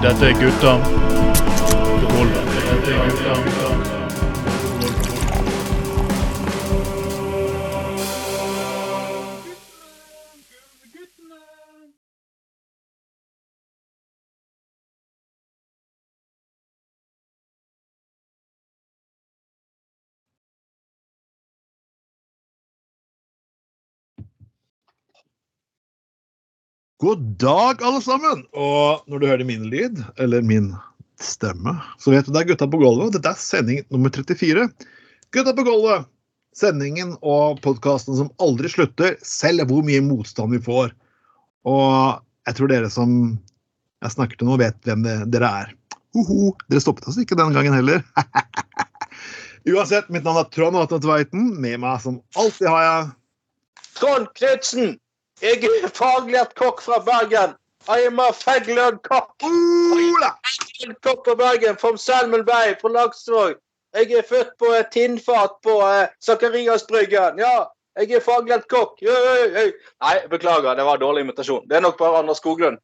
Dette er gutta God dag, alle sammen! Og når du hører min lyd, eller min stemme, så vet du det er Gutta på gulvet. Dette er sending nummer 34. Gutta på gulvet! Sendingen og podkasten som aldri slutter, selv hvor mye motstand vi får. Og jeg tror dere som jeg snakker til nå, vet hvem det, dere er. Hoho, dere stoppet oss ikke den gangen heller. Uansett, mitt navn er Trond Vatne Tveiten. Med meg som alltid har jeg Trond Knutsen! Jeg er faglært kokk fra Bergen. I am a faglært kokk. Kokk fra Bergen, from Salmon Bay på Laksvåg. Jeg er født på et tinnfat på eh. Ja, jeg er faglært kokk. Nei, beklager, det var dårlig invitasjon. Det er nok bare Anders Skoglund.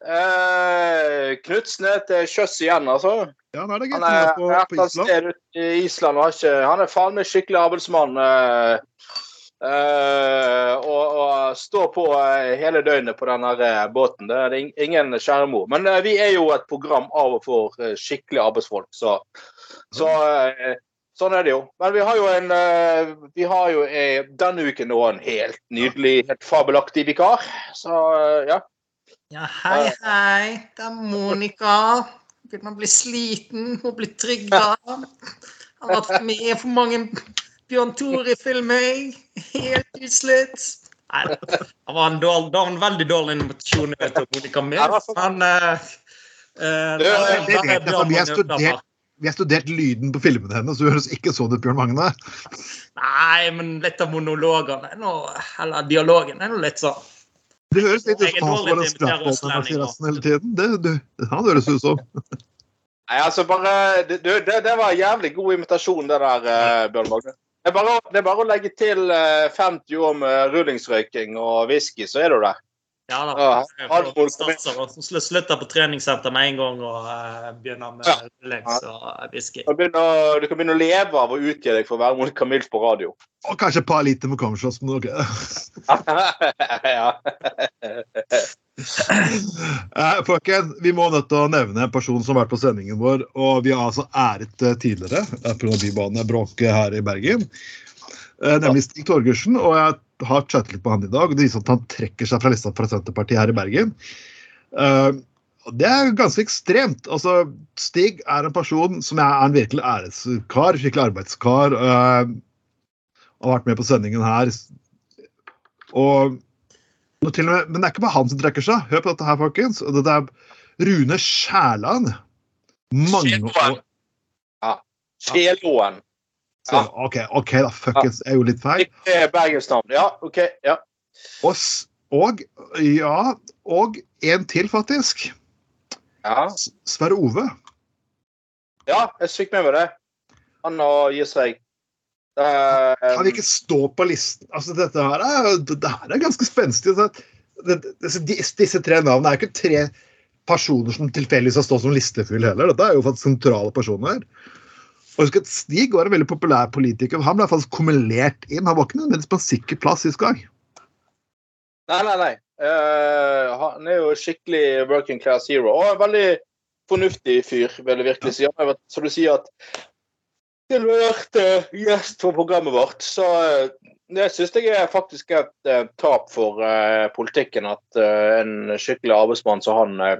Eh, Knutsen er til sjøs igjen, altså. Ja, nå er det Han er på, på Island. sted ute i Island. han er faen meg skikkelig arbeidsmann. eh, eh, og, og stå på eh, hele døgnet på denne eh, båten. Det er ingen kjære. Men uh, vi er jo et program av og for skikkelige skikkelig arbeidsfolk, så, så uh, Sånn er det jo. Men vi har jo en Vi har jo denne uken nå en helt nydelig, helt fabelaktig vikar. Så ja. Ja, hei, hei. Det er Monica. Begynner å bli sliten. Hun blir trigga. Har vært med for mange Bjørn Tore-filmer. Helt utslitt. Nei, det var en, dårlig, var en veldig dårlig invitasjon Jeg vet ikke Men eh, eh, Det- er det vet jeg, bare for Bjørn vi har studert- Vi har studert lyden på filmene hennes, så høres ikke sånn ut, Bjørn Magne. Nei, men litt av monologene er nå Eller dialogen er nå litt sånn Det høres litt ut som han får en skratt på å i invitere hele tiden. Det, det, han høres ut som. Nei, altså bare Det, det, det- det var en jævlig god invitasjon, det der, eh, Bjørn Magne. Det er, bare, det er bare å legge til eh, 50 år med rullingsrøyking og whisky, så er du der. Ja da. Ja, Jeg får folk- og sl- Slutter på treningssenter med en gang og uh, begynner med Ja. rullings og whisky. Du du kan begynne å leve av å utgi deg for å være Monica Milf på radio. Og kanskje et par liter med Comshots, men ok. ja. Eh, folkens, vi må nødt til å nevne en person som har vært på sendingen vår, og vi har altså æret eh, tidligere pga. bybanebråket her i Bergen. Eh, nemlig Stig Torgersen, og jeg har chattet litt på han i dag. Det viser at han trekker seg fra lista fra Senterpartiet her i Bergen. Eh, det er ganske ekstremt. Altså, Stig er en person som er en virkelig æreskar, skikkelig arbeidskar. eh, har vært med på sendingen her. Og nå til og med, men det er ikke bare han som trekker seg. Hør på dette her, folkens. Det Dette er Rune Skjærland. Mange år Ja. Sjelåen. Ja. OK, ok da, fuckings. Jeg gjorde litt feil. Det er bergensnavn. Ja, OK. Ja. Og, og ja, og en til, faktisk. ja. Sverre Ove. ja, jeg fikk med meg det. Han og gir seg. Eh, Kan ikke stå på listen. Altså, dette her er, dette her er ganske spenstig. altså. Disse, tre navnene er jo ikke tre personer som tilfeldigvis har stått som listefyll heller. Dette er jo faktisk sentrale personer. Og husk at Stig var en veldig populær politiker. Han ble faktisk kumulert inn. Han var ikke nødvendigvis på en sikker plass sist gang. Nei, nei, nei. Uh, han er jo skikkelig working class hero. Og en veldig fornuftig fyr, vil jeg virkelig si. Han har vært, som du sier, at til å vært eh, gjest på programmet vårt. Så eh, det syns jeg er faktisk et eh, tap for eh, politikken at eh, en skikkelig arbeidsmann som han eh,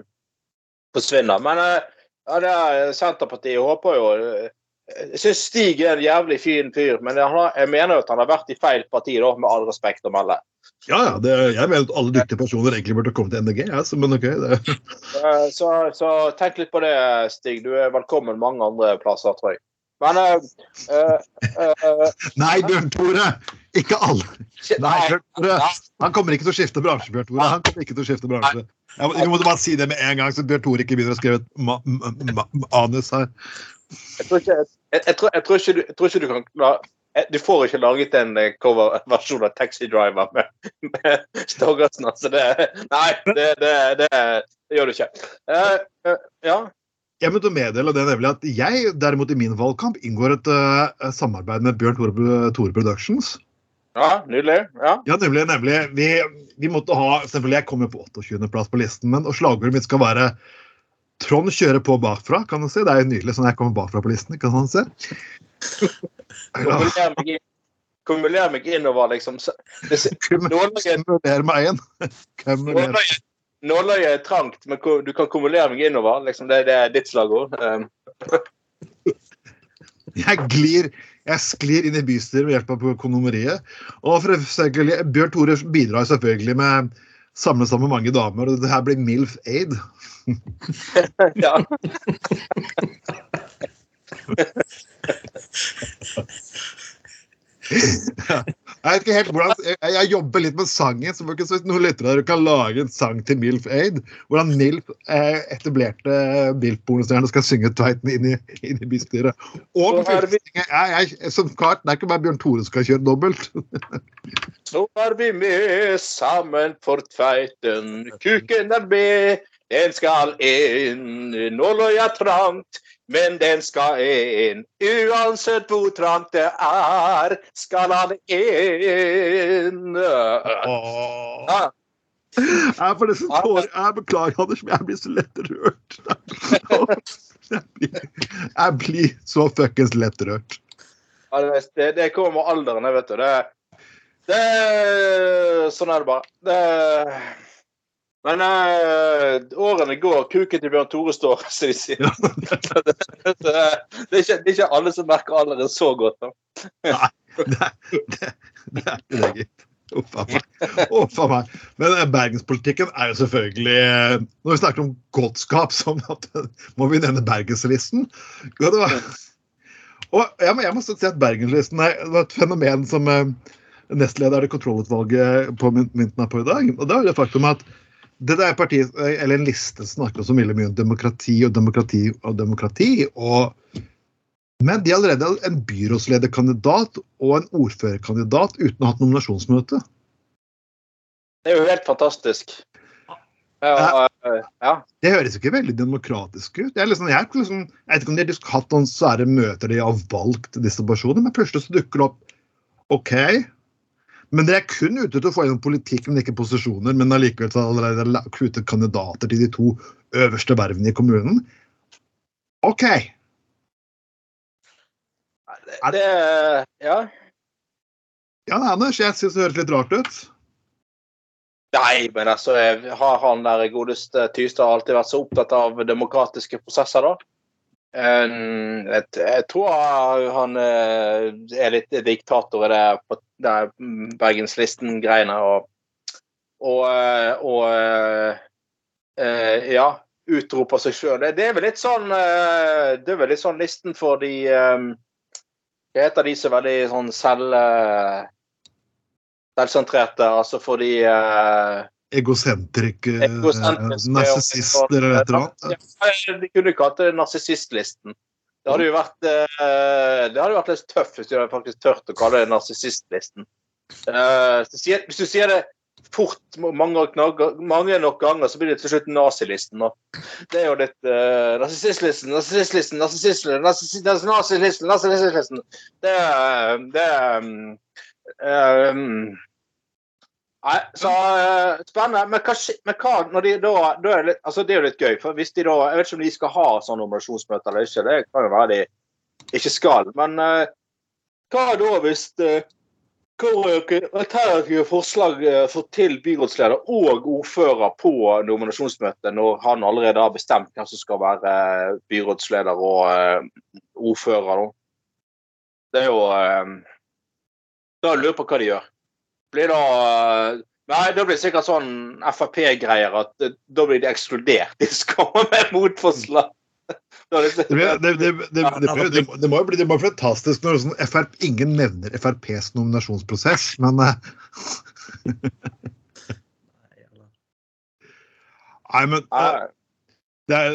forsvinner. Men eh, ja, det er Senterpartiet håper jo eh, Jeg syns Stig er en jævlig fin fyr, men jeg, mener jo at han har vært i feil parti, da, med all respekt å melde. Ja, ja, det, Jeg mener at alle dyktige personer egentlig burde komme til NDG. Altså, men ok, det. Eh, Så, så tenk litt på det, Stig. Du er velkommen mange andre plasser, tror jeg. Men uh, uh, eh, Nei, Bjørn Tore! Ikke alle. Nei, Bjørn Tore. Han kommer ikke til å skifte bransje, Bjørn Tore. Han kommer ikke til å skifte bransje. Jeg vi måtte bare si det med en gang, så Bjørn Tore ikke begynner å skrive et ma ma ma manus her. jeg, tror ikke, jeg, jeg, tror, jeg, tror ikke du, tror ikke du kan kla- eh, Du får ikke laget en eh, coverversjon av Taxi Driver med, med Stoggersen. Altså det, nei, det, det, det, det gjør du ikke. Uh, uh, ja. Jeg måtte meddele det nemlig at jeg derimot i min valgkamp inngår et uh, samarbeid med Bjørn Tore, Tore Productions. ja, nydelig. Ja. Ja, nemlig. nemlig. Vi, vi måtte ha selvfølgelig Jeg kommer på 28.-plass på listen, men og slagordet mitt skal være Trond kjører på bakfra, kan du si. Det er jo nydelig sånn jeg kommer bakfra på listen. kan man se. Kumuler meg, inn- meg innover, liksom. Kumuler meg inn. Nåløyet- er trangt, men du kan kumulere meg innover. Liksom. Det, det er ditt slagord. Um, Jeg glir jeg sklir inn i bystyret ved hjelp av kondomeriet. Og Bjørn Tore bidrar selvfølgelig med samle sammen mange damer, og det her blir MILF Aid. ja. ja. Jeg vet ikke helt hvordan, jeg, jeg jobber litt med sangen, så hvis noen lyttere der kan lage en sang til MILF Aid, hvordan MILF eh, etablerte MILF-bonusstjerne skal synge Tveiten inn i, inn i bystyret. Og vi- Jeg, jeg, som kart, det er ikke bare Bjørn Tore som skal kjøre dobbelt. Så er vi med sammen for tveiten. Kuken er med, den skal inn. nå lå jeg trangt, men den skal inn. Uansett hvor trangt det er, skal han inn. Oh. Ja, Jeg får nesten tårer. Jeg beklager, Anders, men jeg blir så lett rørt. Jeg blir, jeg blir så fuckings lett rørt. Det, det kommer med alderen, vet du. Det, det, sånn er det bare. Det, men eh, årene går, kuken til Bjørn Tore står, som de sier. Ja, det, det, er ikke, det er ikke alle som merker alderen så godt. Da. det, det, er ikke det, gitt. Uff a meg. Uff a meg. Men eh, bergenspolitikken er jo selvfølgelig eh, Når vi snakker om godskap så må vi nevne Bergenslisten. Ja, det var, og jeg må, jeg må si at Bergenslisten er, et fenomen som eh, nestleder i kontrollutvalget på mynten er på i dag. Og det er det faktum at det er partiet, eh, eller en liste som snakker så mye om demokrati og demokrati og demokrati. og men de har allerede en byrådslederkandidat og en ordførerkandidat uten å ha hatt nominasjonsmøte. Det er jo helt fantastisk. Ja, eh, ja. Det høres ikke veldig demokratisk ut. Jeg, er liksom, jeg, liksom, jeg vet ikke om de har hatt noen svære møter de har valgt disse personene, men plutselig så dukker det opp OK. Men dere er kun ute til å få gjennom politikk, men ikke posisjoner. Men allikevel har dere allerede kuttet kandidater til de to øverste vervene i kommunen. OK. Det, det, ja. Ja, Anders, jeg syns det høres litt rart ut. Nei, men altså, har han der godeste Tystad alltid vært så opptatt av demokratiske prosesser, da? Um, jeg, jeg tror han eh, er litt diktator i det, det Bergenslisten-greiene. Og, og, eh, og uh, uh, ja, utroper seg sjøl. Det, det er vel litt sånn uh, Det er vel litt sånn listen for de um, Hva heter de som er veldig sånn selv... selvsentrerte, altså for de Egosentriske, narsissister eller et eller annet. De kunne kalt det narsissistlisten. Det hadde jo vært eh, det hadde vært litt tøft hvis de hadde faktisk tørt å kalle det narsissistlisten. Eh, hvis du sier- det fort mange, mange nok ganger, så blir det til slutt nazilisten. Det er jo litt uh, narsissistlisten, narsissistlisten, narsissi- narsisistlisten, narsisistlisten. Det det um, Nei, så eh, spennende. Men hva, men hva de da, da er litt, altså det er jo litt gøy. for hvis de da, Jeg vet ikke om de skal ha sånn nominasjonsmøte eller ikke. Det kan jo være de ikke skal. Men uh, hva da hvis uh, alternative forslag eh, for til byrådsleder og ordfører på nominasjonsmøtet, når han allerede har bestemt hvem som skal være eh, byrådsleder og uh, ordfører? Da. Det er jo eh, Da lurer jeg på hva de gjør blir da Nei, da blir det sikkert sånn Frp-greier at eh, da blir de ekskludert. De skal komme med motforslag. Det- må jo bli det må fantastisk når sånn FRP, ingen nevner FrPs nominasjonsprosess, men eh, Nei, men eh, det er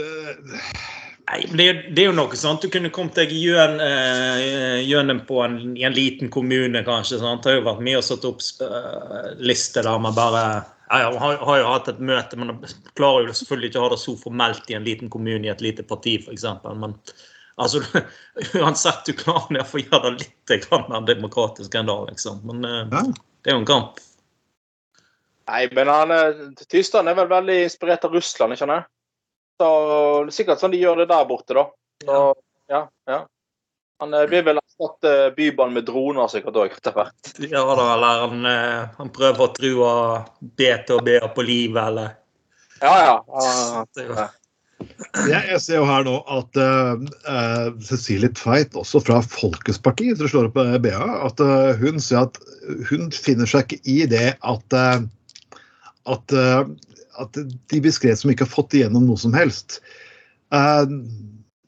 Nei, men det, det er jo noe sånt. Du kunne kommet deg gjøn, eh, gjennom på en, i en liten kommune, kanskje. sant? Det har jo vært mye å sette opp uh, lister der man bare Ja, ja, har, har jo hatt et møte, men klarer jo selvfølgelig ikke å ha det så formelt i en liten kommune i et lite parti, f.eks. Men altså, uansett, du klarer å å gjøre det litt mer demokratisk enn det, liksom. Men uh, det er jo en kamp. Nei, men han, Tyskland Tysland er vel veldig inspirert av Russland, ikke sant? Så er sikkert sånn de gjør det der borte, da. Så, ja, ja. Han blir vil vel erstatte Bybanen med droner sikkert òg etter hvert. Ja da, eller han, eh, han prøver å true BTB-er på livet, eller Ja, ja. Det jo- Ja. Jeg, ser jo her nå at uh, uh, Cecilie Tveit, også fra Folkets Parti, som slår opp eh, BA, at uh, hun sier at hun finner seg ikke i det at eh, at, eh, at de blir skrevet som ikke har fått igjennom noe som helst. Eh,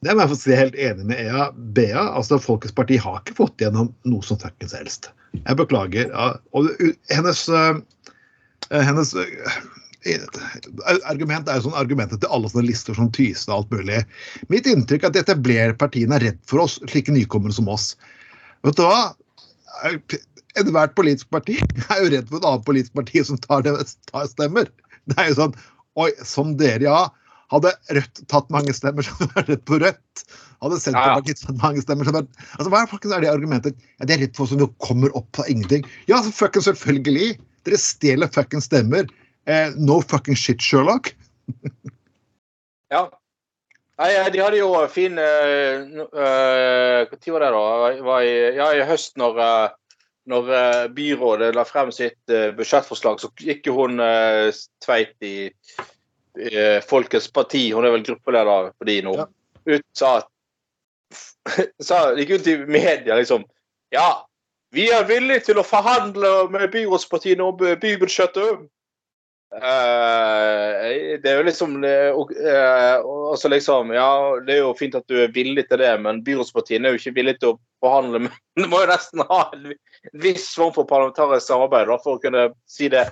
det må jeg få si helt enig med Ea. Bea. altså Folkets Parti har ikke fått igjennom noe som fuckings helst. Jeg beklager. Og hennes eh, hennes eh, argument er jo sånn argumentet til alle sånne lister som Thysen og alt mulig. Mitt inntrykk er at de etablerte partiene er redd for oss, slike nykommere som oss. Vet du hva? Ethvert politisk parti er jo redd for et annet politisk parti som tar, det, tar stemmer. Det er jo sånn Oi, som dere, ja. Hadde Rødt tatt mange stemmer, så jeg redd på Rødt. Hadde Senterpartiet tatt mange stemmer, så jeg Altså, Hva er faktisk er det argumentet? Ja, det er redd for som kommer opp på ingenting. Ja, så fuckings selvfølgelig! Dere stjeler fuckings stemmer. Eh, no fucking shit, Sherlock. Ja. Nei, de hadde jo fin Når uh, var det, da? Var i, ja, i høst, når, eh, når eh, byrådet la frem sitt eh, budsjettforslag, så gikk jo hun eh, Tveit i Folkets parti, hun er vel gruppeleder for de nå, Ja. ut sa at sa, gikk ut i media liksom Ja, vi er villige til å forhandle med byrådspartiene om bybudsjettet. Uh, det er jo liksom og, uh, også liksom, Ja, det er jo fint at du er villig til det, men byrådspartiene er jo ikke villige til å forhandle. Men du må jo nesten ha en viss form for parlamentarisk samarbeid da, for å kunne si det.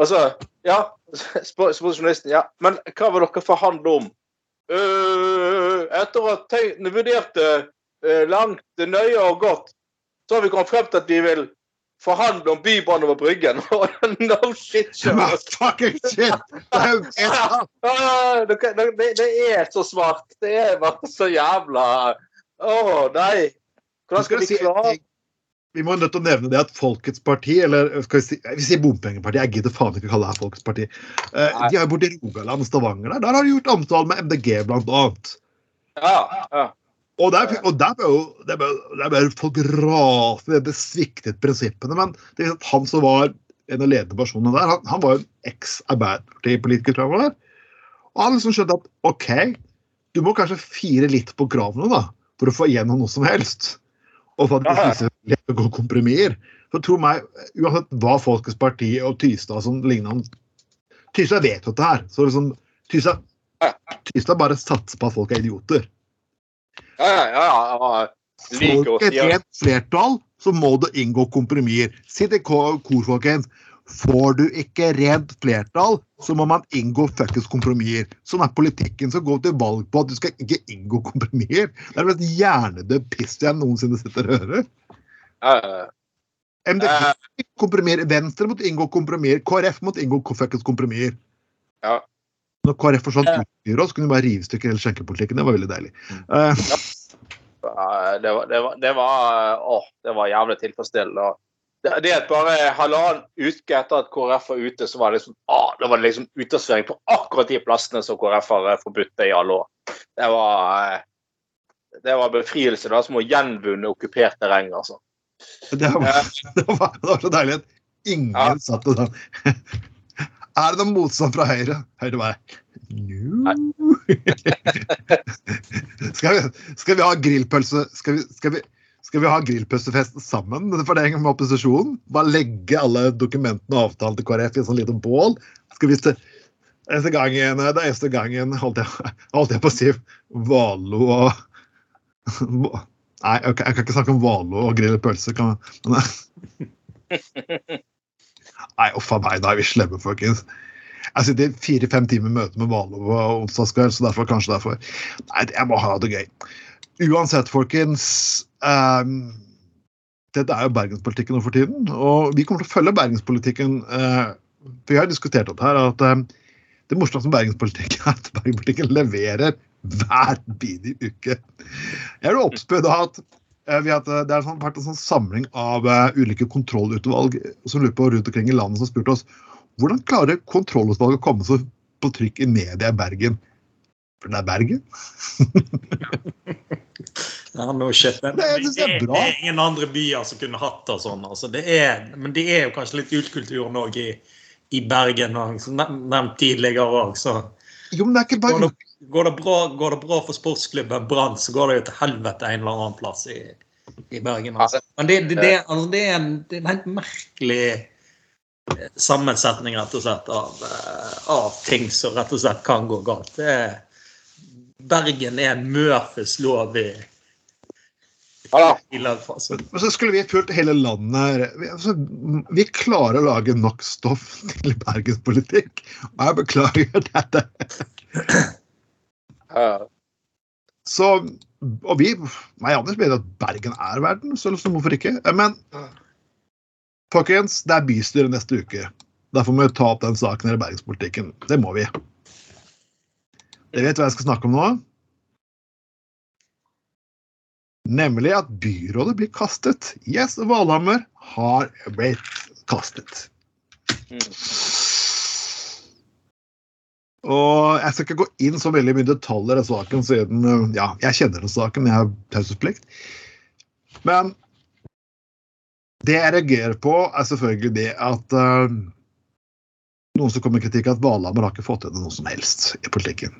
Altså, ja, spør journalisten. Ja, men hva vil dere forhandle om? Uh, etter å ha vurderte eh, langt, nøye og godt, så har vi kommet frem til at vi vil forhandle om bybane over Bryggen. no shit, Kjell. fucking shit! Det er Ah, det, er så svart. Det er bare så jævla Å, nei. Hvordan skal vi klare. Vi må nødt til å nevne det at Folkets parti, eller skal vi si, vi sier bompengeparti, jeg gidder faen ikke å kalle det her Folkets parti. Uh, de er jo borti Rogaland og Stavanger der. Der har de gjort omtale med MDG, blant annet. Ja, ja. Og der, og der ble jo der ble, der ble folk rase, Det sviktet prinsippene. Men det er han som var en av ledende personene der, han, han var jo en eks-Arbeiderpartipolitiker, tror jeg. Og han liksom skjønte at OK, du må kanskje fire litt på kravene da, for å få igjennom noe som helst. Og for at det ikke lett å gå kompromisser. For tro meg, uansett hva Folkets Parti og Tystad som ligner Tystad vet jo dette her. Så liksom, Tystad, Tystad bare satser på at folk er idioter. ja, ja, ja, ja. Å ikke si et flertall, så må det inngå kompromisser. Sitt i kor, folkens. Får du ikke rent flertall, så må man inngå fuckings kompromisser. Sånn er politikken. som går til valg på at du skal ikke inngå kompromisser. Det er det mest hjernedøde piss jeg noensinne sitter og hører. Uh. MDG Eh, kompromisser. Venstre måtte inngå kompromisser. KrF måtte inngå fuckings kompromisser. Ja. Når KrF forsvant ut i byrådet, kunne vi bare rive i stykker hele skjenkepolitikken. Det var veldig deilig. Uh, Ja, Det var, det var, det var, åh, det var jævlig tilfredsstillende. Det, er at bare halvannen uke etter at KrF var ute, så var det liksom, ah, det var liksom utesvering på akkurat de plassene som KrF har eh, forbudt det i alle år. Det var, eh, det var befrielse. Det var som å gjenvunne okkupert terreng, altså. Det var, det, var, det var så deilig at ingen Ja. satt og sånn Er det noen motstand fra Høyre? Høyre bare no. skal, vi, skal vi ha grillpølse Skal vi, skal vi, skal vi ha grillpølsefest sammen for det med opposisjonen? Bare legge alle dokumentene og avtalen til KrF i et sånt lite bål? Skal vi se Eneste gangen, det er eneste gangen holdt jeg, holdt jeg på å si Valo og Nei, kan, jeg kan ikke snakke om Valo og grille pølser. Nei, uff a meg, da er vi slemme, folkens. Jeg sitter fire-fem timer møte med Valo på onsdagskveld, så derfor kanskje derfor. Nei, jeg må ha det gøy. Uansett, folkens. Ehm, dette er jo bergenspolitikken nå for tiden, og vi kommer til å følge bergenspolitikken Uh, For jeg har diskutert dette her, at eh, det morsomste med bergenspolitikken er at bergenspolitikken leverer hver bidige uke. Jeg vil oppspø av at eh, vi har eh, det har sånn- vært en sånn samling av uh, ulike kontrollutvalg som lurer på rundt omkring i landet som spurte oss hvordan klarer kontrollutvalget å komme seg på trykk i media i Bergen? For det er Bergen. Ja, no shit. Men Det er- det, det er bra. det er ingen andre byer som kunne hatt det sånn. Altså, det er, men det er jo kanskje litt utkulturen òg i, i Bergen, som nevnt tidligere òg. Så Jo, men det er ikke går bare det, går, det bra, går det bra for sportsklubben Brann, så går det jo til helvete en eller annen plass i, i Bergen. Altså. Men det, det, det, altså, det, er en, det er en helt merkelig eh, sammensetning rett og slett av, eh, av ting som rett og slett kan gå galt. Det er, Bergen er Murphys lov i Ja. Men så skulle vi fulgt hele landet vi, altså, vi klarer å lage nok stoff til bergenspolitikk. Og jeg beklager dette. Ja. Så, og vi, meg og Anders, mener at Bergen er verden, så liksom, hvorfor ikke? Men folkens, det er bystyre neste uke. Derfor må vi ta opp den saken i bergenspolitikken. Det må vi. Dere vet hva jeg skal snakke om nå? Nemlig at byrådet blir kastet. Yes, Valhammer har blitt kastet. Og jeg skal ikke gå inn så veldig mye detaljer i saken, siden uh, ja, jeg kjenner den saken, jeg har taushetsplikt. Men det jeg reagerer på, er selvfølgelig det at uh, noen som kommer med kritikk at Valhammer har ikke fått til noe som helst i politikken.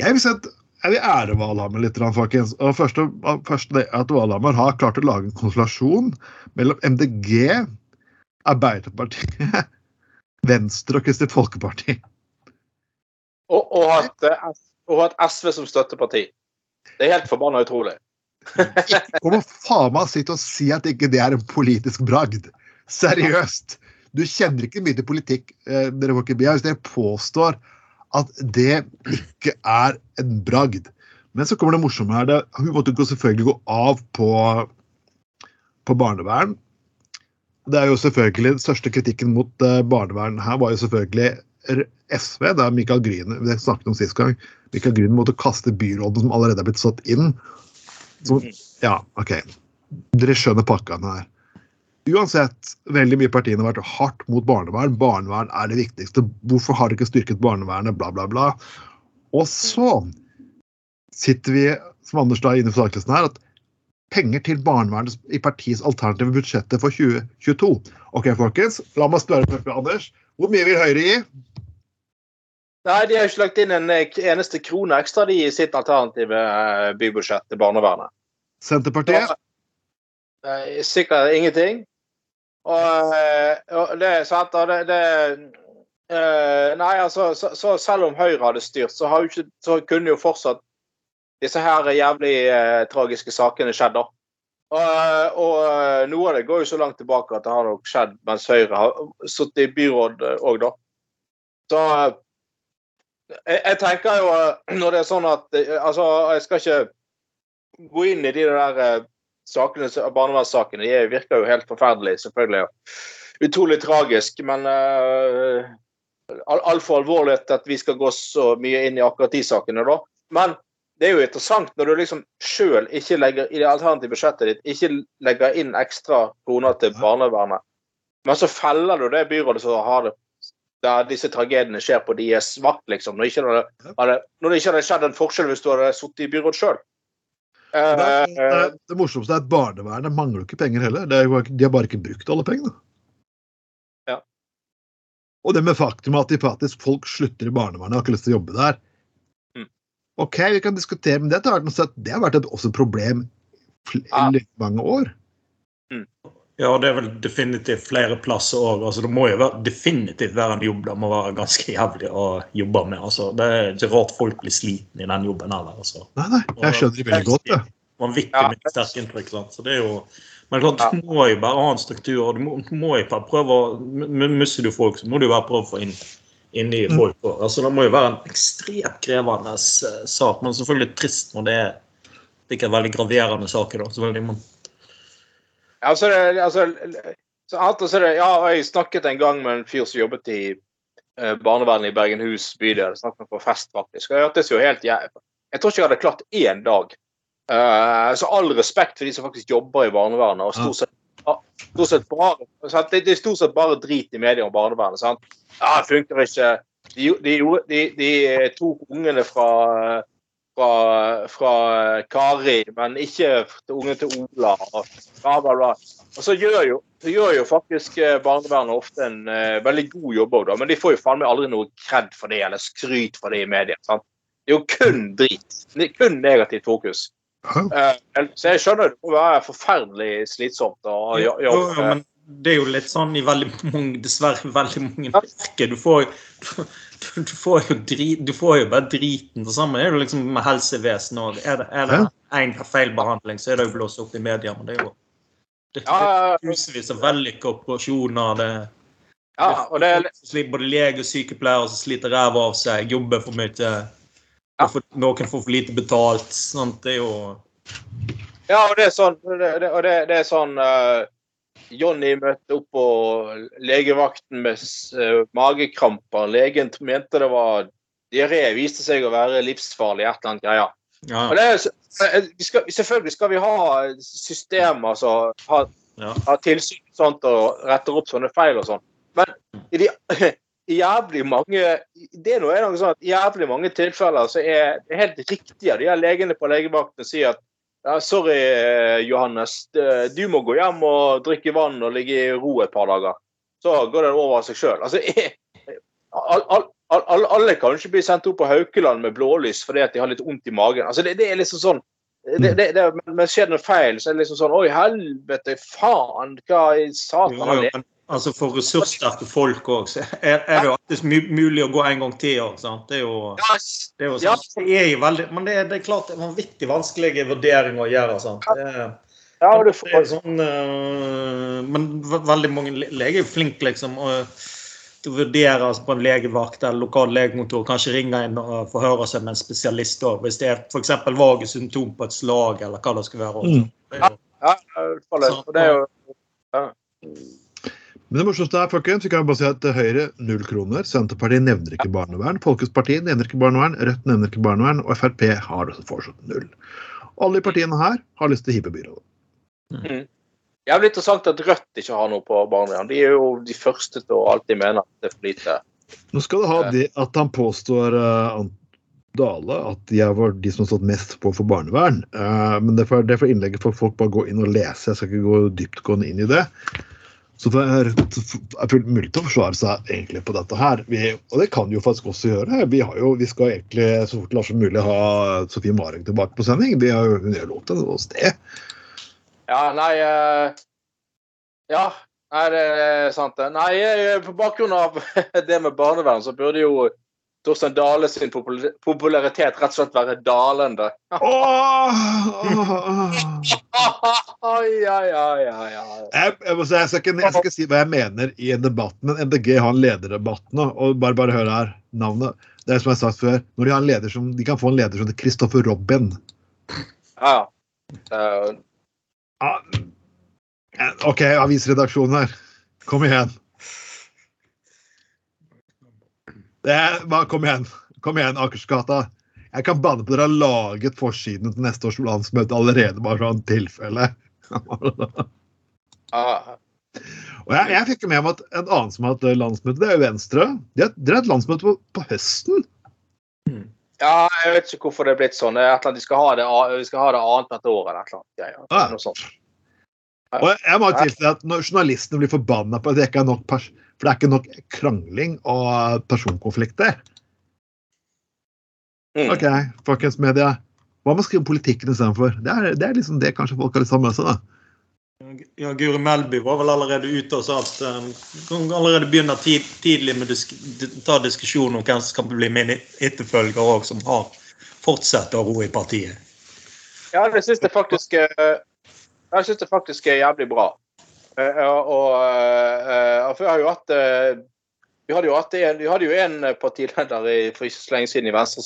Jeg vil, sette, jeg vil ære Valhammer litt, folkens. Og først, først det at Valhammer har klart å lage en konstellasjon mellom MDG, Arbeiderpartiet, Venstre og Kristelig Folkeparti. Og, og, hatt, eh, og hatt SV som støtteparti. Det er helt forbanna utrolig. Kom og faen meg sitt og si at ikke det er en politisk bragd. Seriøst. Du kjenner ikke mye til politikk, eh, dere får ikke be, hvis dere påstår at det ikke er en bragd. Men så kommer det morsomme her. Det, hun måtte selvfølgelig gå av på, på barnevern. Det er jo selvfølgelig Den største kritikken mot eh, barnevern her var jo selvfølgelig SV. Det er Michael Grüne vi snakket om sist gang. Michael Grüne måtte kaste byråden som allerede er blitt satt inn. Så, ja, OK. Dere skjønner pakkene her. Uansett, veldig mye partiene har vært hardt mot barnevern. Barnevern er det viktigste. Hvorfor har dere ikke styrket barnevernet? Bla, bla, bla. Og så sitter vi, som Anders da er inne på saklisten her, at penger til barnevernet i partiets alternative budsjettet for 2022. OK, folkens, la meg spørre Anders. Hvor mye vil Høyre gi? Nei, de har ikke lagt inn en eh, eneste krone ekstra de i sitt alternative eh, bybudsjett til barnevernet. Senterpartiet? Sikkert ingenting. Og, eh, og det sant, og det, det Uh, Nei, altså, så, så selv om Høyre hadde styrt, så, ikke, så kunne jo fortsatt disse her jævlig uh, tragiske sakene skjedd, da. Og, og noe av det går jo så langt tilbake at det har nok skjedd mens Høyre har sittet i byråd òg, da. Så jeg, jeg tenker jo når det er sånn at Altså, jeg skal ikke gå inn i de der sakene, barnevernssakene. De virker jo helt forferdelige, selvfølgelig. Utrolig tragisk, men uh, altfor alvorlig at vi skal gå så mye inn i akkurat de sakene, da. Men det er jo interessant når du liksom sjøl ikke legger i det alternative budsjettet ditt ikke legger inn ekstra kroner til barnevernet, men så feller du det byrådet som har det der disse tragediene skjer på deres vakt, liksom. Når, ikke hadde, hadde, når det ikke hadde skjedd en forskjell hvis du hadde sittet i byråd sjøl. Det, er- det, det morsomste er at barnevernet mangler ikke penger heller. Det er, de har bare ikke brukt alle pengene. Ja. Og det med faktum at de faktisk folk slutter i barnevernet og har ikke lyst til å jobbe der. Mm. OK, vi kan diskutere, men dette har vært, det har vært et, også et problem i Ja. mange år. Ja, det er vel definitivt flere plasser òg. Altså, det må jo være, definitivt være en jobb det må være ganske jævlig å jobbe med. Altså, det er ikke rart folk blir sliten i den jobben heller. Altså. Nei, nei, jeg skjønner det veldig godt. det. Vanvittig Ja. mye sterke inntrykk. Sant? Så det er jo, men klart, du må jo bare ha en struktur. og Du må, du må jo bare prøve å Mister du folk, så må du bare prøve å få inn, inni i Mm. folk. Altså, det må jo være en ekstremt krevende eh, sak, men selvfølgelig trist når det er ikke en veldig graverende sak. da, selvfølgelig. Men, Det, altså, Så annet, så det, ja, jeg snakket en gang med en fyr som jobbet i eh, barnevernet i Bergenhus bydel. Snakket på fest, faktisk. Og jeg hørtes jo helt jævlig. Jeg tror ikke jeg hadde klart én dag. Uh, så all respekt for de som faktisk jobber i barnevernet. og stort sett, stort sett bare. Det er stort sett bare drit i media om barnevernet. sant? Ja, det funker ikke. De, de, de, de tok ungene fra, fra, fra Kari, men ikke til ungene til Ola. og bla, bla, bla. Og så gjør jo, så gjør jo faktisk eh, barnevernet ofte en uh, veldig god jobb òg, da. Men de får jo faen meg aldri noe kred for det, eller skryt for det i media. sant? Det er jo kun drit. Det er kun negativt fokus. Ja. Eh, så jeg skjønner det må være forferdelig slitsomt å Jo, jo- jo, men det er jo litt sånn i veldig mange, dessverre veldig mange yrker. Du får jo du, får jo drit, du får jo bare driten. Det samme er det liksom med helsevesenet òg. Er det, er det en feilbehandling, så er det jo blåst opp i media. Men det er jo det, ja. tusenvis av vellykkede operasjoner. Det, Ja, og det er som både lege og sykepleiere som sliter ræva av seg, jobber for mye. Ja. for, noen får for lite betalt. Sant? Det er jo Ja, og det er sånn, det, det, og det, det er sånn eh, Johnny møtte opp på legevakten med eh, magekramper. Legen mente det var diaré. Viste seg å være livsfarlig. et eller annet greier. Ja. Og det er, eh, vi skal, selvfølgelig skal vi ha systemer som har, ja. har tilsyn og sånt, og retter opp sånne feil og sånn. Men i de jævlig mange det er noe, er noe sånn at jævlig mange tilfeller så er det helt riktig av de her legene på legevakten sier at ja, sorry, eh, Johannes. Du må gå hjem og drikke vann og ligge i ro et par dager. Så går det over av seg sjøl. Altså, all, all, all, alle kan ikke bli sendt opp på Haukeland med blålys fordi at de har litt vondt i magen. Altså, det, det er liksom sånn det, det, det, men skjer det noe feil, så er det liksom sånn Oi, helvete, faen, hva i satan Jo, jo, men altså For ressurssterke folk òg, så er, er det jo alltid mulig å gå en gang til. Også, sant? Det er jo, det er jo Ja. sånn, det er veldig, Men det er, det er klart det er vanvittig vanskelige vurderinger å gjøre. Sant? Det ja, du det får er sånn, uh, men veldig mange leger er flinke liksom, til å vurdere altså, på en legevakt eller lokal legekontor. Kanskje ringe inn og forhøre seg med en spesialist også, hvis det er f.eks. vage symptom på et slag eller hva det skal være. også. Mm. Det er jo- Ja, og det er jo Men det morsomste er, folkens, vi kan bare si at Høyre null kroner. Senterpartiet nevner ikke barnevern. Folkepartiet nevner ikke barnevern. Rødt nevner ikke barnevern. Og Frp har også foreslått null. Alle de partiene her har lyst til å hive byrådet. jævlig interessant at Rødt ikke har noe på barnevern. De er jo de første til å alltid mene at det er for lite. Nå skal det ha det at han påstår uh, Dale at jeg var de som har stått mest på for barnevern. Uh, men det får, det får innlegget for folk bare gå inn og lese. Jeg skal ikke gå dyptgående inn i det. Så det er, fullt mulig å forsvare seg egentlig på dette her. Vi, og det kan de jo faktisk også gjøre. Vi, jo, vi skal egentlig så fort som mulig ha Sofie Marek tilbake på sending. Vi har jo, hun gjør lov til oss det. Ja, nei eh, Ja, er det sant. Nei, eh, på bakgrunn av det med barnevern, så burde jo Torstein Dale sin popul- popularitet rett og slett være dalende. Jeg, skal ikke, si hva jeg mener i en debatt, men MDG har en lederdebatt nå. og Bare, bare hør her, navnet. Det er som jeg har sagt før, når de, har en leder som, de kan få en leder som Christopher Robin. Ja. Ah, eh, OK, avisredaksjonen her. Kom igjen. Det er, bare, kom igjen. Kom igjen, Akersgata. Jeg kan banne på dere har laget forsidene til neste års landsmøte allerede, bare sånn tilfelle. ja. Og jeg, jeg fikk med meg at en annen som har hatt landsmøte, det er jo Venstre. De har, dere har et landsmøte på, på høsten. ja, jeg vet ikke hvorfor det er blitt sånn. Det er et eller annet, de skal ha det, vi skal ha det annethvert år eller et eller annet. greier. Ja. Noe sånt. Og jeg, jeg må tilstå at når journalistene blir forbanna på at det ikke er nok pers For det er ikke nok krangling og personkonflikter. Mm. OK, folkens media. Hva med å skrive politikken istedenfor? Det, er- det er liksom det kanskje folk har lyst til å ha med seg. da. Ja, Guri Melby var vel allerede ute og sa at um, kan allerede begynne tid, tidlig med disk, ta diskusjon om hvem som skal bli min etterfølger òg, som har fortsatt å ro i partiet. Ja, det syns jeg faktisk eh, Jeg synes det faktisk er jævlig bra. Eh, og eh, for vi har jo eh, vi hadde jo, hatt en, vi hadde jo en partileder i, for ikke så lenge siden i Venstre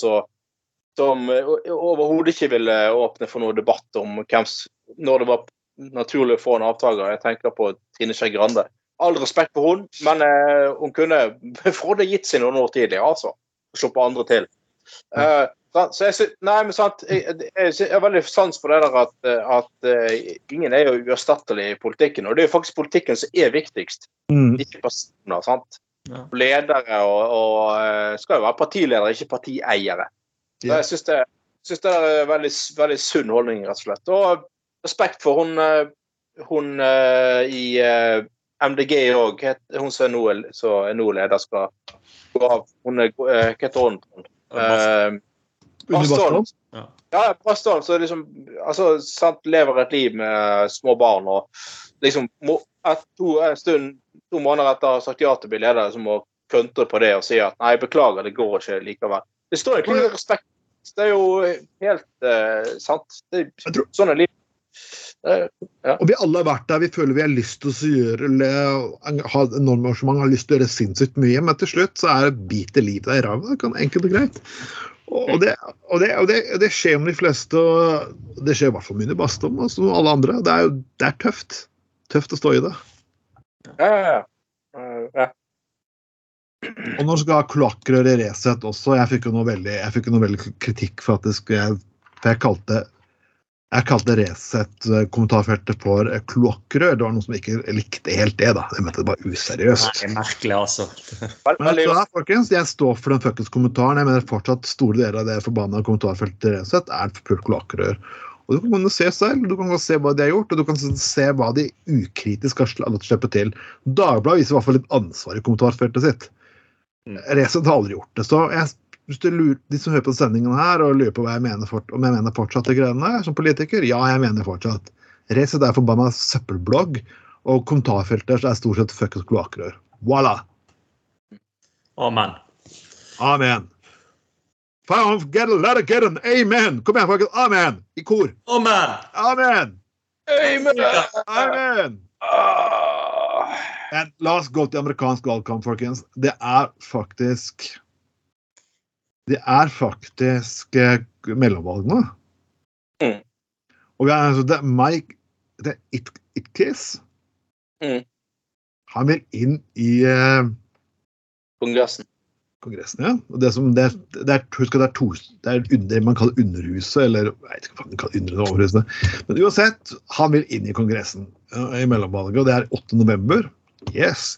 som eh, overhodet ikke ville åpne for noe debatt om hvem når det var naturlig å få en avtaker. Jeg tenker på Trine Skei Grande. All respekt for hun, men eh, hun kunne Frode gitt seg noen år tidlig, altså. Sluppet andre til. Eh, så jeg, nei, men sant, jeg, jeg, jeg har veldig sans for det der at, at uh, ingen er jo uerstattelig i politikken. Og det er jo faktisk politikken som er viktigst, Mm. ikke personer. sant? Ja. Ledere og, og eh, skal jo være partiledere, ikke partieiere. Så Ja. jeg syns det, synes det er en veldig, veldig sunn holdning, rett og slett. Og respekt for hun, hun i MDG òg, hun som er nå, er leder, skal gå av. Hun hva heter hun? Eh, Bastholm. Bastholm? Ja, Bastholm så liksom altså, sant, lever et liv med små barn og liksom må, et, to, en stund, to måneder etter å ha sagt ja til å bli leder, så må kontre på det og si at nei, beklager, det går ikke likevel. Det står egentlig respekt. Det er jo helt uh, sant. Det, tror- sånn er livet. Eh, Og vi alle har vært der vi føler vi har lyst til å gjøre eller ha enorme engasjement, har lyst til å gjøre sinnssykt mye, men til slutt så er det biter livet deg i ræva. Det kan Enkelt og greit. Og det, og, det, og, det, og det skjer med de fleste, og det skjer i hvert fall med Bastom Bastholm og som alle andre. Det er det er tøft. Tøft å stå i det. ja, ja, ja. Ja. Og nå skal kloakkrøret Resett også. Jeg fikk jo noe veldig, jeg fikk noe veldig kritikk for at det skulle, jeg, for jeg kalte jeg kalte Resett-kommentarfeltet for kloakkrør. Det var noen som ikke likte helt det. da. Jeg mente det var useriøst. Nei, merkelig, altså. Men så er, folkens, jeg står for den fuckings kommentaren. Jeg mener fortsatt store deler av det forbanna kommentarfeltet til Resett er pult kloakkrør. Og Du kan gå og se selv, du kan gå og se hva de har gjort, og du kan se hva de ukritisk har latt slippe til. Dagbladet viser i hvert fall litt ansvar i kommentarfeltet sitt. Mm. Resett har aldri gjort det. Så jeg, hvis du lurer, de som hører på sendingen her og lurer på hva jeg mener fort, om jeg mener fortsatt de greiene som politiker, ja, jeg mener fortsatt. Resett er forbanna søppelblogg, og kommentarfeltet er stort sett fuckings kloakkrør. Voilà! Amen. Amen. Get a let it get an amen! Kom igjen, folkens. Amen! I kor. Amen! Amen! Amen! Amen! amen. La oss gå til amerikansk valgkamp, folkens. Det er faktisk Det er faktisk mellomvalgene. mellomvalg nå. Mm. Og vi er, altså, det er Mike det er It Itkis. Mm. Han vil inn i eh, Kongressen. Kongressen, ja. Og det som, det, det er, husk at det er to det er under, man kaller Underhuset, eller jeg vet ikke hva man kaller under- overhuset. Men uansett, han vil inn i Kongressen ja, i mellomvalget, og det er 8. november. Yes.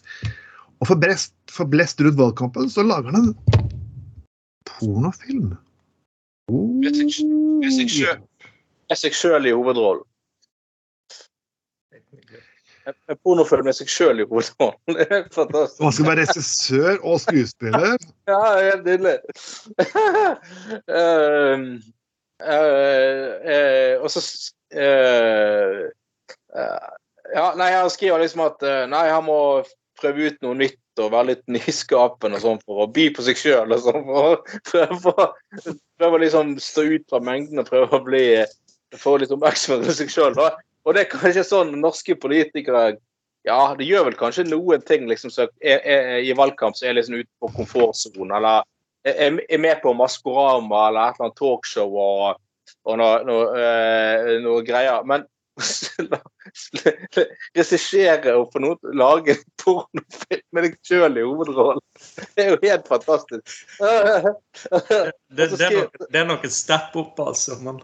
Og for blest, for blest rundt valgkampen så lager han en pornofilm. Oh. Med seg sj- sjøl. I hovedrollen. En pornofilm med seg sjøl i hovedrollen. Det er fantastisk. Man skal være regissør og skuespiller. Ja, helt nydelig. um, uh, uh, og så uh, Ja, nei, han skriver liksom at eh, nei, han må prøve ut noe nytt og være litt nyskapende og sånn for å by på seg sjøl og sånn. Prøve, prøve å liksom stå ut fra mengden og prøve å bli få litt oppmerksomhet på seg sjøl. Og det er kanskje sånn norske politikere ja, det gjør vel kanskje noen ting liksom, så er, er i valgkamp som er liksom ute på komfortsonen, eller er, er med på Maskorama eller et eller annet talkshow og, og noe, noe, eh, noe greier. Men regissere og få noe lage en pornofilm med deg sjøl i hovedrollen, det er jo helt fantastisk. Det, det, er nok, det er nok et step opp, altså. Men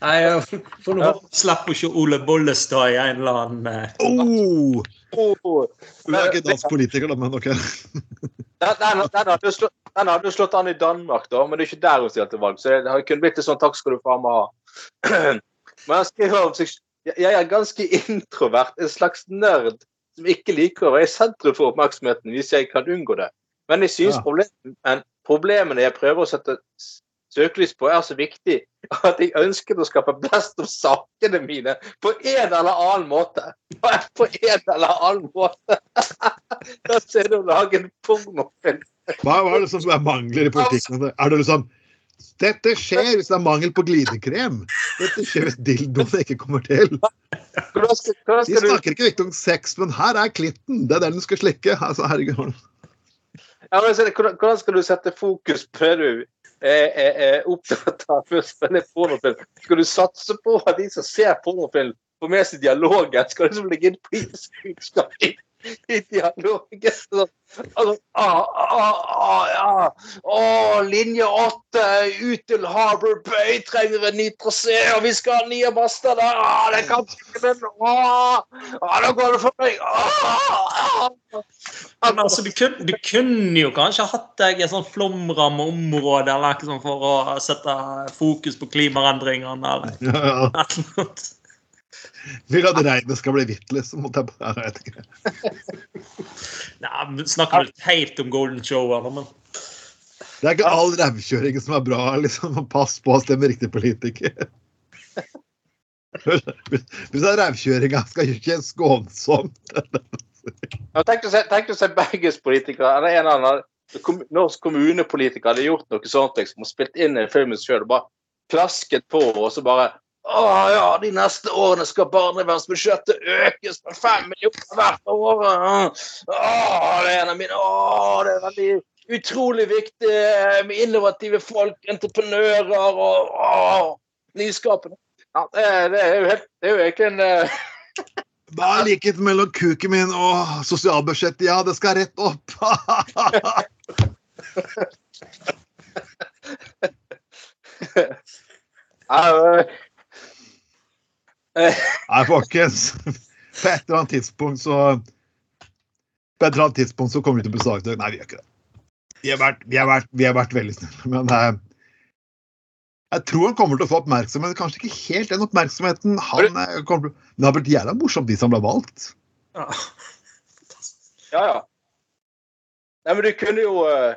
Nei, jeg får nå slipper ikke Ole Bollestad i en eller annen eh, Oh, Oh, du er ikke dansk politiker, da, men OK. Den, den, hadde jo slått, den hadde slått an i Danmark, da, men det er ikke der hun stilte valg. Så det kunne blitt et sånn 'takk skal du faen meg ha'. Men han skriver om seg Jeg er ganske introvert, en slags nerd som ikke liker å være i sentrum for oppmerksomheten hvis jeg kan unngå det. Men jeg synes Ja. problemen, problemene jeg prøver å sette søkelys på, er så viktig at jeg ønsker å skape blest om sakene mine på en eller annen måte. På en eller annen måte. Da ser du å lage en pornofilm. Hva, hva er det som er mangler i politikken? Er det liksom Dette skjer hvis det er mangel på glidekrem. Dette skjer hvis dildoene ikke kommer til. De snakker ikke riktig om sex, men her er klitten. Det er den du skal slikke. Altså, herregud. Ja, er hvordan, skal du sette fokus på det du er, er, er opptatt av først å spille pornofilm? Skal du satse på at de som ser pornofilm, får med seg dialogen. Skal liksom legge inn politisk budskap i, dialogen. Så, altså, ah, ah, ah, linje åtte ut til Harbour Bay trenger en ny trasé, og vi skal ha nye master der. Ah, det kan ikke men, ah, ah, Da går det for meg. Ah, ah. Men altså, du, kunne, du kunne jo kanskje hatt deg et sånn flomrammeområde eller noe sånt for å sette fokus på klimaendringene. eller Ja, ja. et eller annet. Vil at regnet skal bli hvitt, liksom. Jeg bare- jeg vet ikke. Nei, men Snakker du helt om Golden Show? Men Det er ikke all rævkjøring som er bra. liksom. Pass på å stemme riktig politiker. Hvis den rævkjøringa, skal ikke skånsomt. Tenk å se, tenk å se bergenspolitikere eller en eller annen kom, norsk kommunepolitiker hadde gjort noe sånt liksom, og spilt inn en film sjøl og bare klasket på, og så bare Å ja, de neste årene skal barnevernsbudsjettet økes med fem millioner hvert år. Å, det er en av mine Å, det er veldig utrolig viktig med innovative folk, entreprenører og å, nyskapende. Ja, det, det er jo helt Det er jo egentlig en uh... Hva er likhet mellom kuken min og sosialbudsjettet? Ja, det skal rett opp. eh, eh, Nei, folkens. På et eller annet tidspunkt så På et eller annet tidspunkt så kommer vi til å bli saksøkt. Nei, vi gjør ikke det. Vi har vært, vi har vært, vi har vært veldig snille, men eh, jeg tror han kommer til å få oppmerksomhet. Kanskje ikke helt den oppmerksomheten han eh, kommer til Men det har blitt jævla morsomt, de som ble valgt. ja. Ja, ja. Nei, men du kunne jo eh,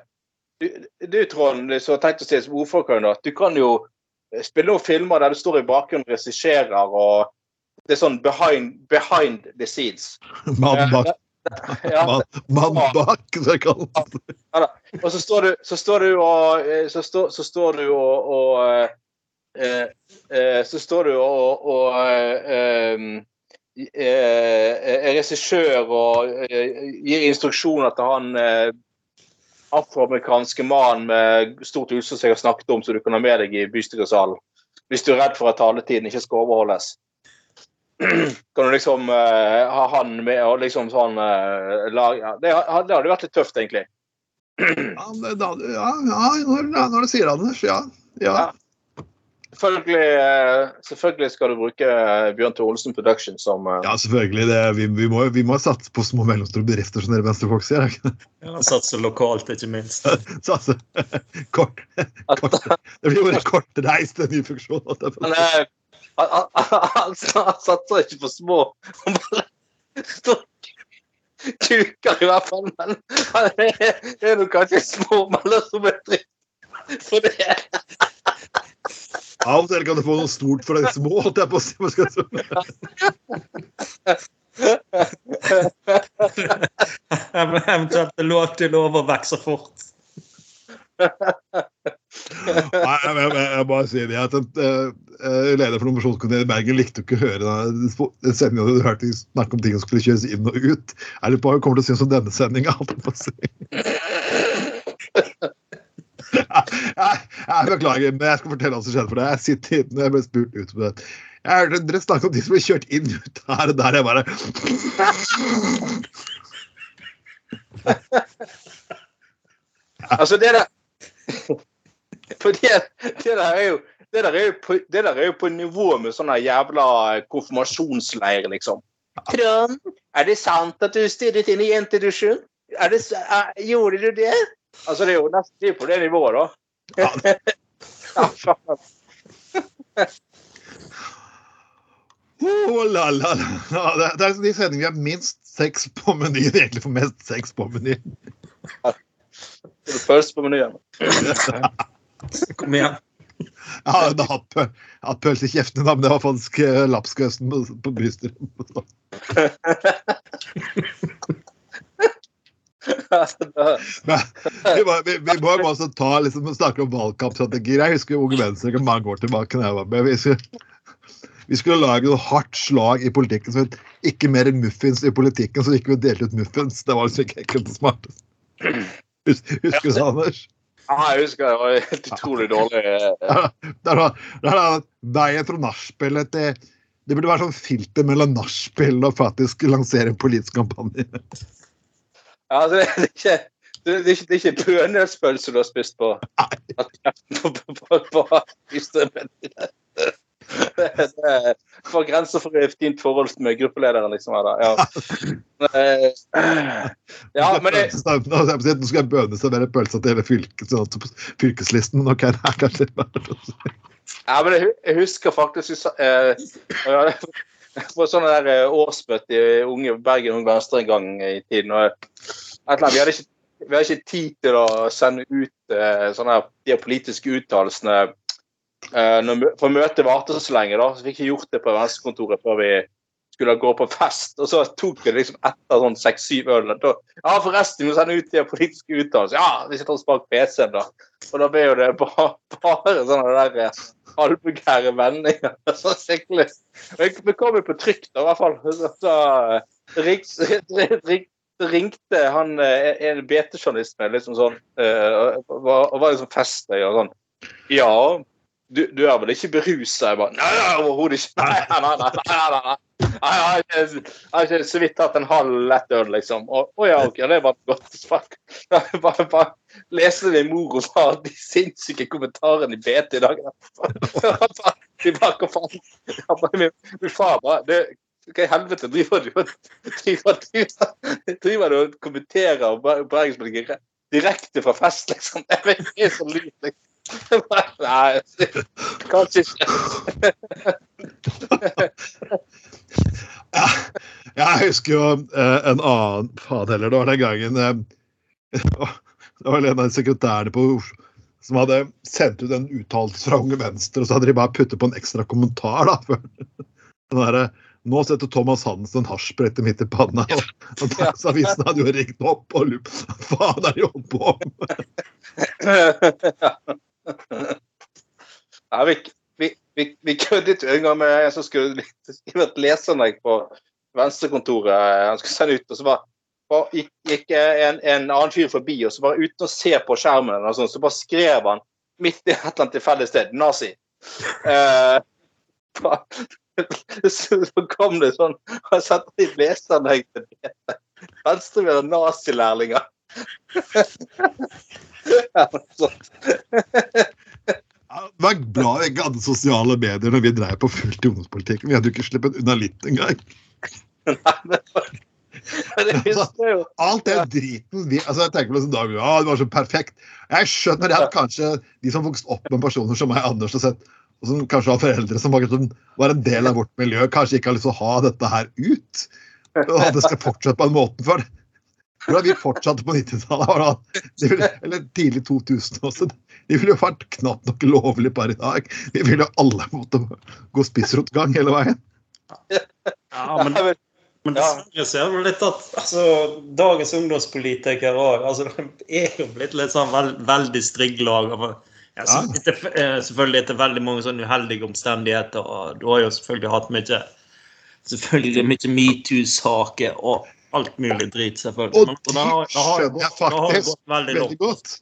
Du, du Trond, som har tenkt å si som ordførerkandidat, du kan jo spille noen filmer der du står i bakgrunnen og regisserer, og det er sånn behind, behind the scenes. Mann bak, Ja, mann, man bak, så jeg kan og så står du, så står du og eh, Så står, så står du og, og eh, eh, Så står du og, og eh, eh, er regissør og eh, gir instruksjoner til han eh, afroamerikanske mannen med stort utstyr som jeg har snakket om, som du kan ha med deg i bystyresalen. Hvis du er redd for at taletiden ikke skal overholdes. Kan du liksom uh, ha han med og liksom sånn uh, lag, ja, det, det hadde vært litt tøft, egentlig. Ja, det- da- ja, ja når, når du sier det, Anders. Ja. ja. Selvfølgelig, eh, selvfølgelig skal du bruke eh, Bjørn Tore Olsen Production som eh, Ja, selvfølgelig. Det, vi, vi, må, vi må satse på små og mellomstore bedrifter, som dere venstrefolk sier. er det? Ja, Satse lokalt, ikke minst. Satse. Kort, kort. Det blir jo en kortreist, en ny funksjon. å han, han, han, han, han satser ikke på små. Han bare kuker i hvert fall, men han er, er nok kanskje små mellomstore bedrifter. For det Av og til kan du få noe stort for de små. holdt jeg på å si. Eventuelt er lov til lov å vokse fort. Nei, jeg, jeg, jeg bare sier det at uh, Leder for nominasjonskomiteen i Bergen likte ikke å høre den sendinga du hørte snakke om ting som skulle kjøres inn og ut. Jeg lurer på hva hun kommer til å synes om denne sendinga. Jeg, jeg beklager, men jeg skal fortelle hva som skjedde for deg. Jeg sitter når jeg ble spurt ut på det. Jeg hørte dere snakke om de som ble kjørt inn ut her og der. Jeg bare Altså, det der For det, det der er jo det der, er jo på, det der er jo på nivå med sånne jævla konfirmasjonsleir, liksom. Trond, er det sant at du stirret inn i jentedusjen? Er det, er, gjorde du det? Altså, det er jo nesten det er på det nivået, da. Ja. Ja, faen. Oh, la, la, la. Ja, det, det er de sendingene vi har minst sex på menyen, egentlig får mest sex på menyen. Først på menyen. Kom igjen. Jeg har jo hatt, pø- pølse i kjeften, da, men det var faktisk eh, lapskausen på, på brystet. Men vi, må, vi, vi må jo også ta liksom, snakke om valgkampstrategier. Jeg husker Unge Venstre ikke mange år tilbake. Jeg var med. Vi skulle, vi skulle lage noe hardt slag i politikken. som het ikke mer muffins i politikken, så gikk vi og delte ut muffins. Det var liksom ikke ekkelt og smart. Husker du det, Anders? Ja, jeg husker det var helt utrolig dårlig. eh, Der var, veien fra nachspielet til, Det burde være sånn filter mellom nachspiel og faktisk lansere en politisk kampanje. Ja, altså, det, er ikke, det, er ikke, det er ikke bønølspølse du har spist på? på, på, på, på, er for grenser for et fint forhold med gruppelederen, liksom. Ja, Eh, ja men det, Nå skal jeg bønneservere pølsa til hele fylkes, sånn fylkeslisten. Ok, det er kanskje ja, men jeg, jeg husker faktisk eh, ja, På sånne der eh, årsmøte i Unge Bergen Unge Venstre en gang i tiden. Og et eller annet, vi, hadde ikke, vi hadde ikke tid til å sende ut uh, sånne de politiske uttalelsene Uh, For møtet varte så lenge, da, så vi fikk ikke gjort det på Venstrekontoret før vi skulle gå på fest. Og så tok vi liksom etter sånn seks-syv øl. Da, ja, forresten, vi må sende ut de politiske uttalelsene. Ja, vi sitter oss bak PC-en, da. Og da ble jo det bare, bare sånne der halvgære vendinger. Så skikkelig. Vi kom jo på trykk, da, i hvert fall. Så, riks, ring, ringte han eh, en BT-journalist med liksom sånn eh, og var, og var liksom festlig og sånn Ja, du, du er vel ikke berusa? Jeg bare Nei, overhodet ikke. Nei, nei, nei, nei. Nei, Jeg jeg har ikke så vidt tatt en halv lett liksom. Å å ja, OK, det var godt. Fuck. Jeg Bare, bare leste min mor og far de sinnssyke kommentarene i BT i dag. De bare, hva faen? Min, far bare det, Hva i helvete driver du og driver, du og kommenterer Ber- direkte fra fest, liksom? Jeg vet ikke, det så lyd, liksom. Nei, kanskje ikke. Ja, jeg husker jo eh, en annen Faen heller, det var den gangen eh, Det var en av sekretærene på Oslo som hadde sendt ut en uttalelse fra Unge Venstre, og så hadde de bare puttet på en ekstra kommentar. da, den der, nå setter Thomas Hansen en midt i panna. Og, og Dagsavisen hadde jo ringt opp og lurt Hva faen er de holdt på med? Ja, vi, vi, vi, køddet jo en gang med en som skulle skrive et leseranlegg på Venstrekontoret. Han skulle sende ut, og så bare, bare gikk, gikk en, en annen fyr forbi, og så bare uten å se på skjermen, eller sånn, så bare skrev han midt i et eller annet tilfeldig sted 'nazi'. Eh, bare- så kom det sånn Han satte i leseranlegg til det. Venstre vil ha nazilærlinger. Ja, sånt. Vær glad vi ikke hadde sosiale medier når vi dreiv på fullt i ungdomspolitikken. Vi hadde jo ikke sluppet unna litt engang. Det jo. Alt den driten vi altså jeg tenker på liksom Dag, ja, det var så perfekt. Jeg skjønner at kanskje de som vokste opp med personer som meg, Anders, og sett, og som kanskje har foreldre som liksom- var en del av vårt miljø, kanskje ikke har lyst til å ha dette her ut. Og at det skal fortsette på en måte for Hvordan vi fortsatte på 90-tallet, da- eller tidlig 2000 også. De ville jo vært knapt nok lovlig per i dag. Vi ville jo alle måtte gå spissrotgang hele veien. Ja, men, men dessverre ser du litt at altså, dagens ungdomspolitikere òg altså, de er jo blitt litt sånn veld, veldig strigglag. Ja, så, etter, eh, selvfølgelig etter veldig mange sånne uheldige omstendigheter. og Du har jo selvfølgelig hatt mye selvfølgelig mye metoo-saker og alt mulig drit, selvfølgelig. Og det har- det har jo skjønner jeg gått- det har faktisk gått veldig Veldig godt.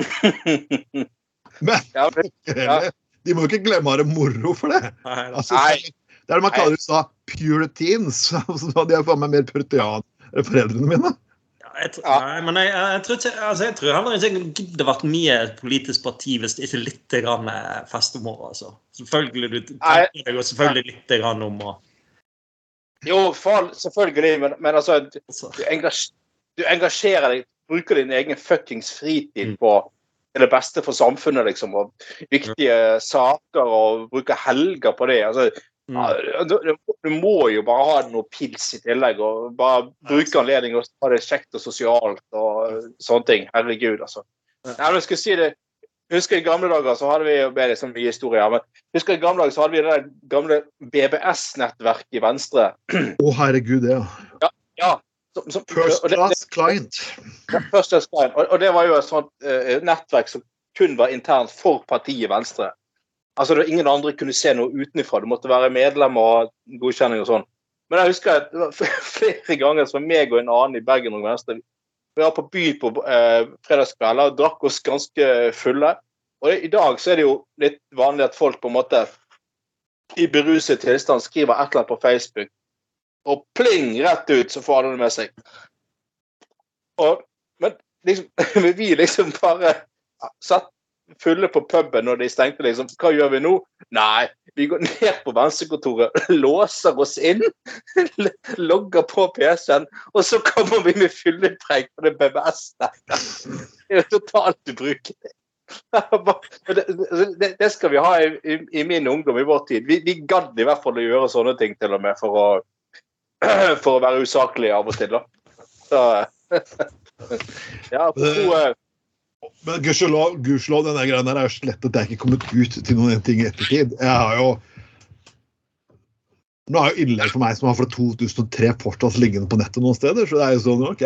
Men Ja, men- heller, de må jo ikke glemme å ha det moro for det. Nei, Altså, Nei. det er det man kaller i USA puritans. Altså, de er faen meg mer puritanere enn foreldrene mine. Jeg, nei, men jeg, jeg, tror ikke, altså, jeg tror heller ikke jeg gidder vært mye politisk parti hvis det ikke er litt grann eh, festhumor. Altså. Selvfølgelig du tenker deg selvfølgelig litt grann om å Jo, faen, selvfølgelig, men, men altså du, altså. du, engasj, du engasjerer deg, bruker din egen fuckings fritid Mm. på det beste for samfunnet, liksom, og viktige saker, og bruker helger på det. altså Mm. ja, du, du, du må jo bare ha noe pils i tillegg, og bare bruke anledningen og ha det kjekt og sosialt og sånne ting. Herregud, altså. Nei, men jeg skulle si det Husker I gamle dager så hadde vi det er liksom mye historier, men husker i gamle dager så hadde vi det der gamle BBS-nettverket i Venstre. Å, herregud, det, ja. Ja, som, som, First class client. Ja, First Class client. Og, og det var jo et sånt uh, nettverk som kun var internt for partiet Venstre. Altså det var Ingen andre kunne se noe utenfra. Du måtte være medlem og godkjenning og sånn. Men jeg husker at flere ganger så var meg og en annen i Bergen og Venstre Vi var på byen på eh, fredagskvelden og drakk oss ganske fulle. Og i dag så er det jo litt vanlig at folk på en måte i beruset tilstand skriver et eller annet på Facebook, og pling, rett ut, så får alle det med seg. Og, men liksom, vi liksom bare satt fulle på puben når de stengte, liksom. Hva gjør vi nå? Nei, vi går ned på venstrekontoret, låser oss inn, logger på PC-en, og så kommer vi med fyllepreik på det BBS-nettet. Det er jo totalt ubrukelig. Det, det, det skal vi ha i, i, i, min ungdom, i vår tid. Vi, vi gadd i hvert fall å gjøre sånne ting til og med for å, for å være usaklige av og til, da. Så, ja, på to, men gudskjelov, denne greia der er jo slett at det er ikke kommet ut til noen ting i ettertid. Jeg har jo Nå er jo innlegg for meg som har fra 2003 fortsatt liggende på nettet noen steder, så det er jo sånn OK.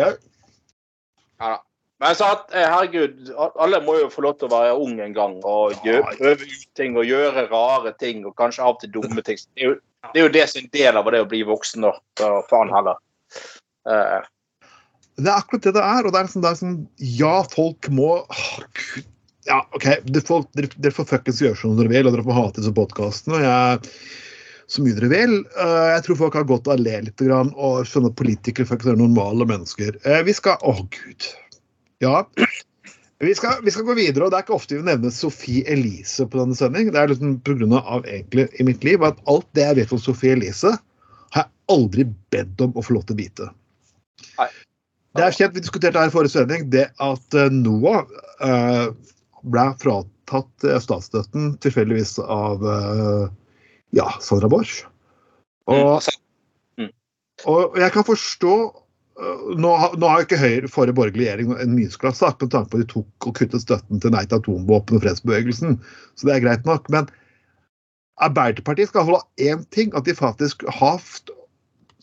Ja da. Men sa at, eh, herregud, alle må jo få lov til å være ung en gang og prøve ut ting og gjøre rare ting og kanskje av og til dumme ting. Det er jo det, er jo det som er en del av det å bli voksen. Så faen heller. Uh, det er akkurat det det er. Og det er sånn, det er sånn Ja, folk må oh, Gud. Ja, OK, dere, folk, dere, dere får fuckings gjøre som dere vil, og dere får hate disse podkastene. Så mye dere vil. Uh, jeg tror folk har godt av å le litt og skjønne at politikere faktisk er normale mennesker. Uh, vi skal Å, oh, gud. Ja. Vi skal, vi skal, gå videre, og det er ikke ofte vi nevner Sophie Elise på denne sending. Det er liksom pga. egentlig i mitt liv at alt det jeg vet om Sophie Elise, har jeg aldri bedt om å få lov til å vite. Nei. Det er kjent, vi diskuterte her i forrige sending, det at eh, NOAH eh, ble fratatt eh, statsstøtten tilfeldigvis av eh, ja, Sandra Borch. Og, mm. og, jeg kan forstå nå, nå, har ikke Høyre forrige borgerlig regjering en nysklas sak med tanke på at de tok og kuttet støtten til Nei til atomvåpen og fredsbevegelsen, så det er greit nok. Men Arbeiderpartiet skal holde én ting, at de faktisk har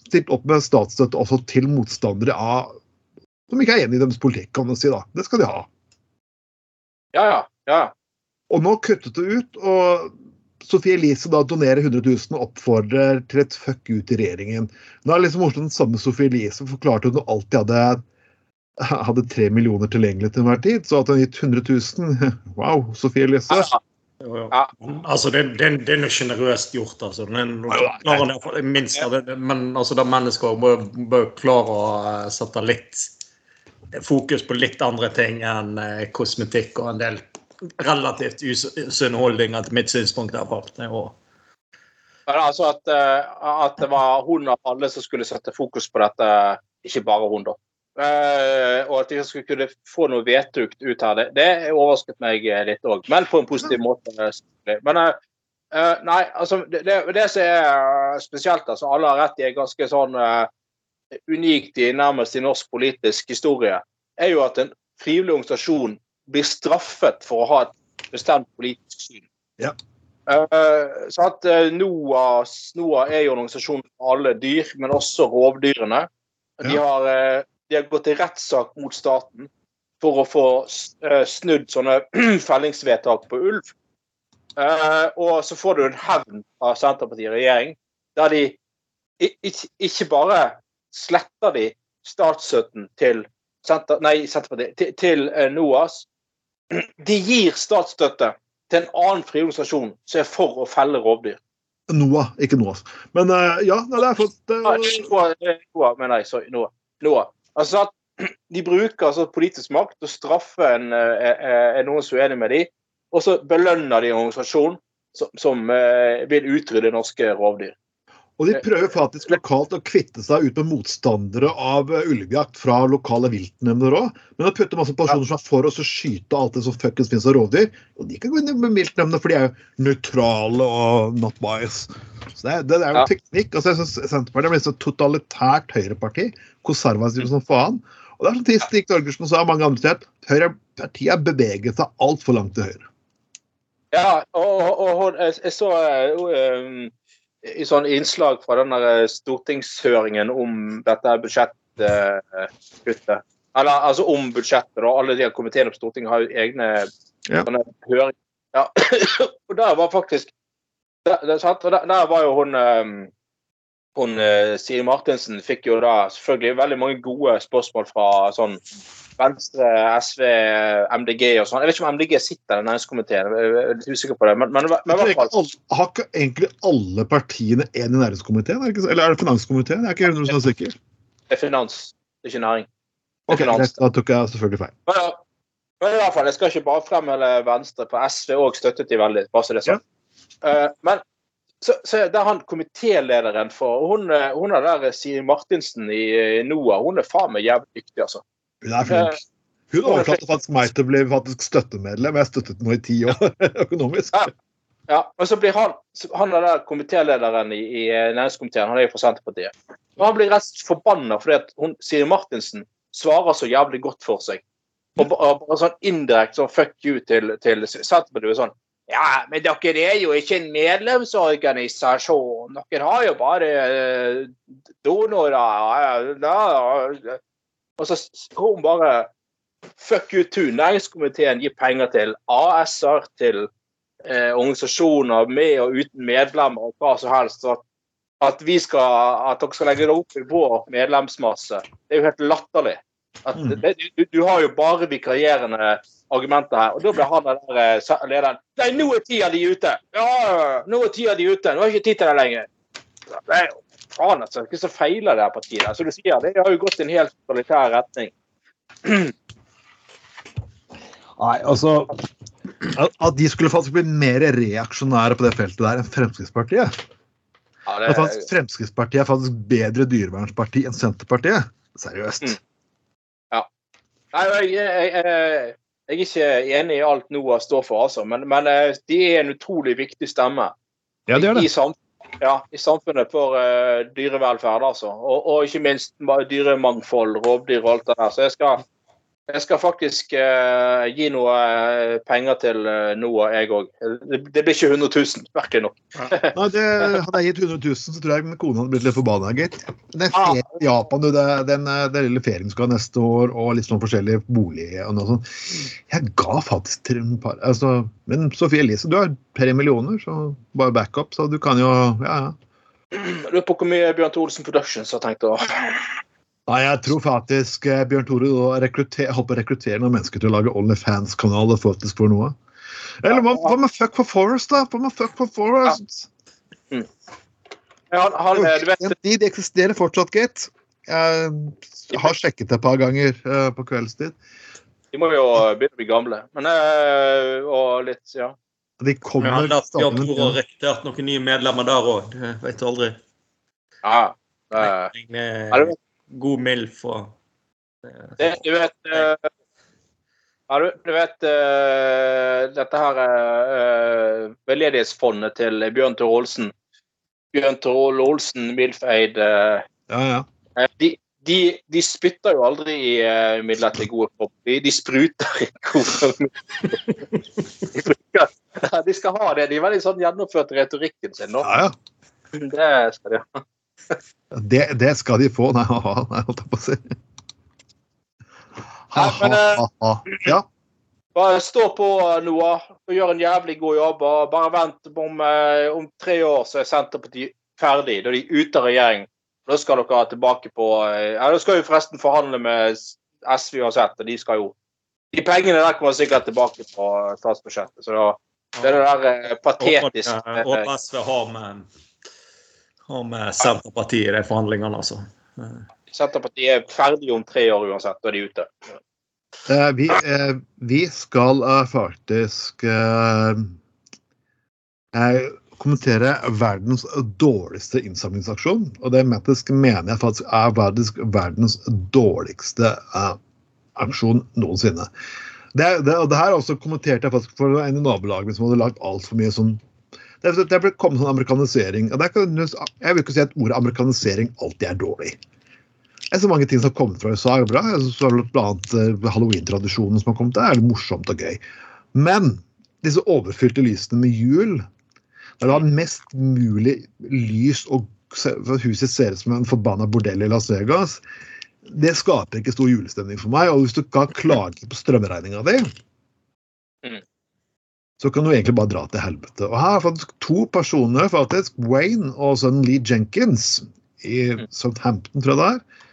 stilt opp med statsstøtte også til motstandere av som ikke er enig i deres politikk, kan man si. da. Det skal de ha. Ja, ja. ja. Og nå kuttet det ut, og Sofie Elise da donerer 100 000 og oppfordrer til et fuck ut i regjeringen. Nå er det liksom morsomt den samme Sofie Elise forklarte hun alltid hadde hadde tre millioner tilgjengelig til enhver tid, så at hun har gitt 100 000 Wow, Sofie Elise. Ja. Jo, jo. Ja. Altså, det, det, det er noe sjenerøst gjort. altså. Den, klarer, minst, men altså, da mennesket bør, bør klare å eh, sette litt fokus på litt andre ting enn eh, kosmetikk og en del relativt usunne holdninger til mitt synspunkt. Men altså at, eh, at, det var hun av alle som skulle sette fokus på dette, ikke bare hun, da. Uh, og at de skulle kunne få noe vedtukt ut her, det, det overrasket meg litt òg. Men på en positiv måte. Men nei, altså det, det, som er spesielt, altså alle har rett i er ganske sånn unikt i nærmest i norsk politisk historie, er jo at en frivillig organisasjon blir straffet for å ha et bestemt politisk syn. Ja. Uh, så at uh, NOAH, NOAH, er jo en organisasjon for alle dyr, men også rovdyrene. De, ja. har, uh, de har gått til rettssak mot staten for å få snudd sånne fellingsvedtak på ulv. og så får du en hevn av Senterpartiet i regjering, der de ikke bare sletter de statsstøtten til, Senter, nei, til, til uh, NOAS. De gir statsstøtte til en annen friorganisasjon som er for å felle rovdyr. NOAH, ikke NOAS. Men uh, ja, det er fått uh... NOAH, mener jeg. Sorry. NOAH. NOAH. Altså at de bruker altså, politisk makt til å straffe en, en, noen som er uenig med dem, og så belønner de en organisasjon som, som vil utrydde norske rovdyr. Og de prøver faktisk lokalt å kvitte seg ut med motstandere av eh, ulvejakt fra lokale viltnemnder òg. Men å putte masse personer som er for oss å skyte alt det som fuckings finnes av rovdyr, og de kan gå inn med viltnemndene, for de er jo nøytrale og not bias. Så det, det, det er jo ja. teknikk. altså jeg synes Senterpartiet er blitt så totalitært høyreparti. Konservativt som faen. Og det er som Stig Torgersen sa mange andre steder, høyrepartiet har beveget seg altfor langt til høyre. Ja, og, og, og jeg så um i sånn innslag fra den eh, stortingshøringen om dette budsjettkuttet. Eller altså om budsjettet, da. Alle de komiteene på Stortinget har jo egne ja. høringer. Ja. og der var faktisk der, der, der var jo hun eh, hun eh, Siri Martinsen fikk jo da selvfølgelig veldig mange gode spørsmål fra sånn Venstre, SV, MDG og sånn. Jeg vet ikke om MDG sitter i næringskomiteen, jeg er litt usikker på det. Men, men, men ikke alle- har ikke egentlig alle partiene en i næringskomiteen? Er ikke, eller er det finanskomiteen? Jeg er ikke 100 sikker. det er finans, det er ikke næring. Ok, finans. Da tok jeg selvfølgelig feil. Men, ja, men i hvert fall, jeg skal ikke bare fremheve Venstre, på SV òg støttet de veldig. bare så det er sagt. Eh, men så, så det er han komitélederen for Hun, eh, hun er der Siri Martinsen i eh, NOAH. Hun er faen meg jævlig dyktig, altså. Hun er flink. Hun overtalte faktisk meg til å bli faktisk støttemedlem. Jeg støttet henne i ti år økonomisk. Ja. Ja, og så blir han, han er der komitélederen i, i eh, næringskomiteen, han er jo fra Senterpartiet. Og han blir rett forbanna fordi at hun, Siri Martinsen svarer så jævlig godt for seg. Og bare sånn indirekte sånn fuck you til, til Senterpartiet. Sånn Ja, men dere er jo ikke en medlemsorganisasjon. Dere har jo bare eh, donorer. Og så s- hun bare Fuck you too. Næringskomiteen gir penger til AS-er, til eh, organisasjoner med og uten medlemmer og hva som helst. Så at, at, vi skal, at dere skal legge det opp i vår medlemsmasse, det er jo helt latterlig. At, Mm. det, du, du har jo bare vikarierende argumenter her. Og da blir han der eh, lederen Nei, nå er tida de ute! Ja, nå er tida de ute! Nå har jeg ikke tid til det lenger. Er jo faen, altså. Hva som feiler det her partiet? Som du sier, det har jo gått i en helt totalitær retning. Nei, altså at- de skulle faktisk bli mer reaksjonære på det feltet der enn Fremskrittspartiet. Ja, det, faktisk Fremskrittspartiet er faktisk bedre dyrevernsparti enn Senterpartiet. Seriøst. Mm. Nei, jeg, jeg, jeg, jeg er ikke enig i alt NOAH står for, altså, men, men eh, de er en utrolig viktig stemme Ja, det er i, det. Ja, i samfunnet for uh, dyrevelferd. altså. Og, og ikke minst dyremangfold, rovdyr og alt det der. Så jeg skal, jeg skal faktisk eh, gi noe eh, penger til uh, NOAH, jeg òg. Det, det blir ikke 100 000, merkelig nok. Nei, det Hadde jeg gitt 100 000, så tror jeg min kone hadde blitt litt forbanna, gitt. Det er ferie i Japan, du. Det, den, eh, den lille ferien du skal ha neste år, og litt sånn forskjellige bolig og noe sånt. Jeg ga faktisk til en par altså, Men Sofie Elise, du har tre millioner, så bare backup, så du kan jo Ja, ja. Lurer på hvor mye Bjørn Thorsen Productions har tenkt å Nei, jeg tror faktisk eh, Bjørn Tore på å rekruttere noen mennesker til å lage OnlyFans-kanal og faktisk for noe. Eller hva, hva med Fuck for Forest, da? Hva med Fuck for Forest? Ja, han, han, eh, du vet, De, de eksisterer fortsatt, gitt. Jeg har sjekket det et par ganger eh, på kveldstid. De må jo begynne å bli gamle. Men eh, Og litt, ja. De kommer han Bjørn stadig- Tore har rekruttert noen nye medlemmer der òg. Det vet du aldri. ja det, God MILF og eh, det, du vet eh, ja, du, du vet uh, dette her uh, veldedighetsfondet til Bjørn Tore Olsen. Bjørn Tore Olsen, Milfeid uh, Ja, ja. eh, de, de, de spytter jo aldri i uh, midler til gode form. De, de spruter i gode de skal ha det. De er veldig sånn gjennomført retorikken sin nå. ja, ja. Det skal de ha. Det, det skal de få. Nei, ha-ha. Nei, holdt jeg på å si. Men, eh. Ja. Bare stå på, Noah, og gjør en jævlig god jobb. og Bare vent om, eh, om tre år, så er Senterpartiet ferdig. Da er de ute av regjering. Da skal dere tilbake på eh, Ja, da skal vi forresten forhandle med SV uansett, og de skal jo De pengene der kommer sikkert tilbake på statsbudsjettet. Så da, det er det der patetiske håper SV har med, har med Senterpartiet i de forhandlingene, altså. Senterpartiet er ferdig om tre år uansett. Da er de ute. Eh, vi, eh, vi skal eh, faktisk eh, eh, kommentere verdens dårligste innsamlingsaksjon. Og det mener jeg faktisk er verdens, verdens dårligste eh, aksjon noensinne. Det, det, det her også kommenterte jeg faktisk for en i nabolaget som hadde lagt altfor mye sånn det, det ble kommet sånn amerikanisering. og det kan, Jeg vil ikke si at ordet amerikanisering alltid er dårlig. Det er så mange ting som har kommet fra USA er bra. Så er Blant annet eh, halloween-tradisjonen som har kommet der, er morsomt og gøy. Men disse overfylte lysene med hjul, der du har mest mulig lys og huset ser ut som en forbanna bordell i Las Vegas, det skaper ikke stor julestemning for meg. Og hvis du kan klage på strømregninga di, Mm. Så kan du egentlig bare dra til helvete. Og her er faktisk to personer, faktisk, Wayne og sønnen Lee Jenkins i Mm. Southampton, tror jeg det er,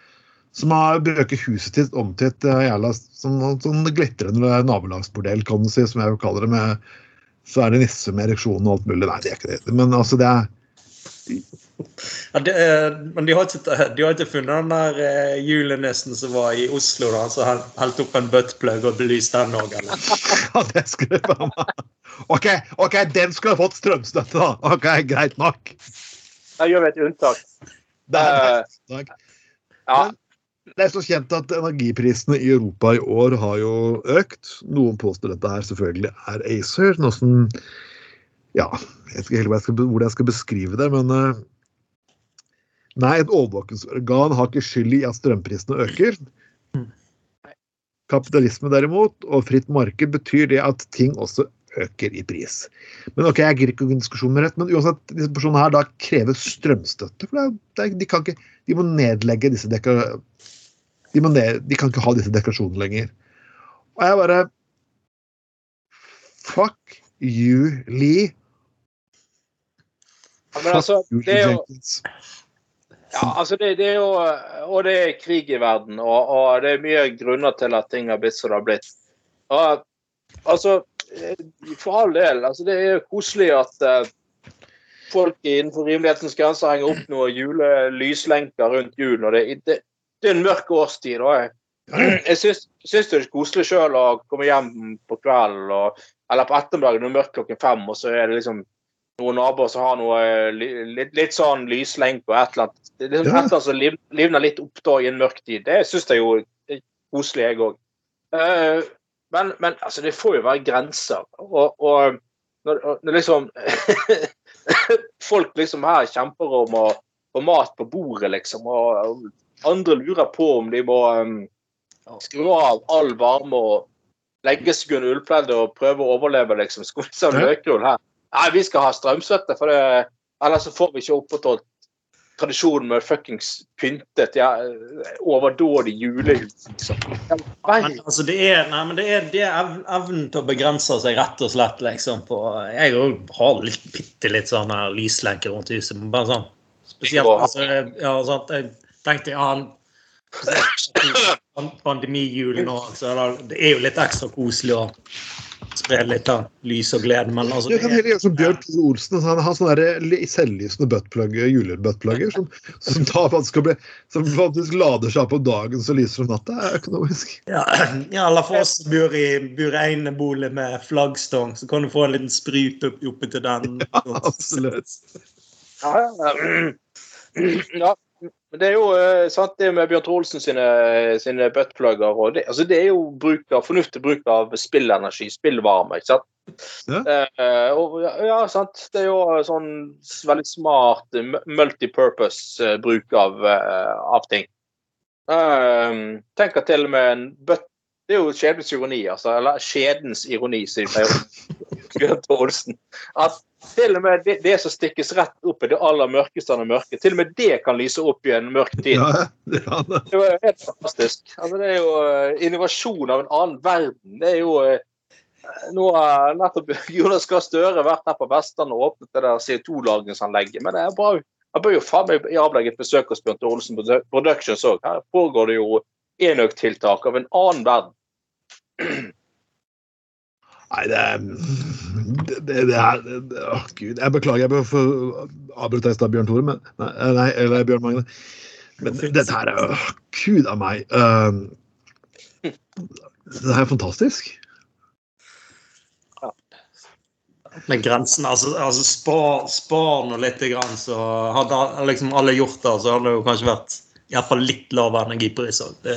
som har brøket huset sitt om til et eh, jævla sånn, sånn glitrende nabolagsbordell, kan du si, som jeg jo kaller det. med så er det nisse med ereksjon og alt mulig. Nei, det er ikke det. Men altså, det er Ja, det, er- men de har, ikke, de har ikke funnet den der eh, julenissen som var i Oslo, da, som holdt helte opp en buttplug og belyste den òg, eller? Ja, det skulle jeg bare meg OK, ok, den skulle ha fått strømstøtte, da. OK, greit nok. Da gjør vi et unntak. Det er, uh, ja. det er så kjent at energiprisene i Europa i år har jo økt. Noen påstår dette her selvfølgelig er ACER. Noe som Ja, jeg vet ikke helt hvordan jeg skal beskrive det, men uh, Nei, et overvåkingsorgan har ikke skyld i at strømprisene øker. Kapitalisme derimot, og fritt marked, betyr det at ting også øker i pris. Men ok, jeg gir ikke en diskusjon med rett, men uansett, disse personene her da krever strømstøtte. for det de, kan ikke, de må nedlegge disse dekka, de, ned, de kan ikke ha disse dekorasjonene lenger. Og jeg bare Fuck you, Lee. Ja, men altså, Fuck you, det er jo Ja, altså det, det er jo Og det er krig i verden, og, og det er mye grunner til at ting har blitt som det har blitt. Og, altså, for all del. altså Det er koselig at uh, folk innenfor rimelighetens grenser henger opp noen julelyslenker rundt jul. og det, det, det er en mørk årstid. og jeg, syns, syns det er koselig sjøl å komme hjem på kvelden og, eller på ettermiddagen når det er mørkt klokken fem, og så er det liksom noen naboer som har noe eh, litt, litt sånn lyslenke og et eller annet. Det er liksom Ja. et eller annet som liv, livner litt opp da i en mørk tid. Det syns jeg jo er koselig, jeg òg. Men, men altså, det får jo være grenser. Og, og når, når liksom Folk liksom her kjemper om å få mat på bordet, liksom, og, og andre lurer på om de må um, skru av all varme og legge seg under ullpleddet og prøve å overleve, liksom. Skvise av Ja. løkrull her. Nei, vi skal ha strømstøtte, for det, ellers så får vi ikke opprettholdt tradisjonen med fuckings pyntet ja, overdådig julehus. Liksom. Men altså, det er, nei, men det er, det er ev- evnen til å begrense seg rett og slett liksom på Jeg òg har litt, bitte litt sånn her lyslenke rundt huset. men Bare sånn spesielt altså, ja, sånn, Jeg tenkte ja, han- pan- Pandemijul nå, så det, er jo litt ekstra koselig å spre litt av lys og glede, men altså Du det kan er, heller gjøre som Bjørn Tore Olsen. Han har sånne der selvlysende buttplugger, julebuttplugger som, som, bli, som faktisk lader seg på dagen så lyser om natta. Det er økonomisk. ja, ja, eller for oss som bor i, bor enebolig med flaggstang, så kan du få en liten sprut opp, oppi til den. Ja, Absolutt. Ja, ja. ja. Men det er jo eh, sant, det med Bjørn Troelsen sine, sine buttplugger og det, altså det er jo bruk av, fornuftig bruk av spillenergi, spillvarme. ikke sant? Ja. Eh, og, ja, sant. Det er jo sånn veldig smart eh, multipurpose eh, bruk av, eh, av ting. Eh, tenk at til og med en butt Det er jo skjebnens ironi, altså. Eller skjedens ironi, sier Bjørn Tore Olsen. At til og med det, det som stikkes rett opp i det aller mørkeste av det mørke, til og med det kan lyse opp i en mørk tid. Ja, det det. Det var jo helt fantastisk. Altså, det er jo eh, innovasjon av en annen verden. Det er jo eh, nå har nettopp Jonas Gahr Støre vært her på Vestlandet og åpnet det der CO2-lagringsanlegget. Men det er bra. Han bør jo faen meg avlegge et besøk hos Bjørn Tore Olsen Productions òg. Her pågår det jo enøktiltak av en annen verden. Nei, det er det, det, det er det, det, Å, gud. Jeg beklager, jeg bør få avbryte deg i stad, Bjørn Tore. Men, nei, nei, eller Bjørn Magne. Men dette her er Å, Gud av meg. Uh, det her er fantastisk. med grensen. Altså, altså spar, spar nå litt, grann, så hadde liksom alle gjort det, så hadde det jo kanskje vært iallfall litt lavere energipris òg.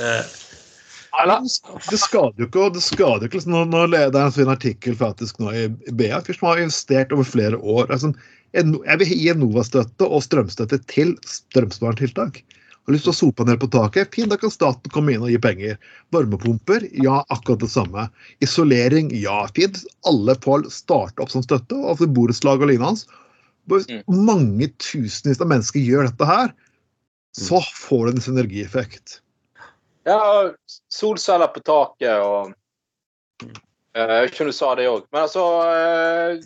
Det skader jo ikke, det skader jo ikke liksom, når, når en sin artikkel faktisk nå i BA først har investert over flere år. Altså, jeg vil gi Enova-støtte og strømstøtte til strømsparentiltak. Har lyst til å sope ned på taket? Fint, da kan staten komme inn og gi penger. Varmepumper? Ja, akkurat det samme. Isolering? Ja, fint. Alle får starte opp som støtte, Altså borettslag og lignende. Hvis Mm. mange tusenvis av mennesker gjør dette her, så får det en synergieffekt. Ja, solceller på taket og eh, Jeg vet ikke om du sa det òg. Men altså eh,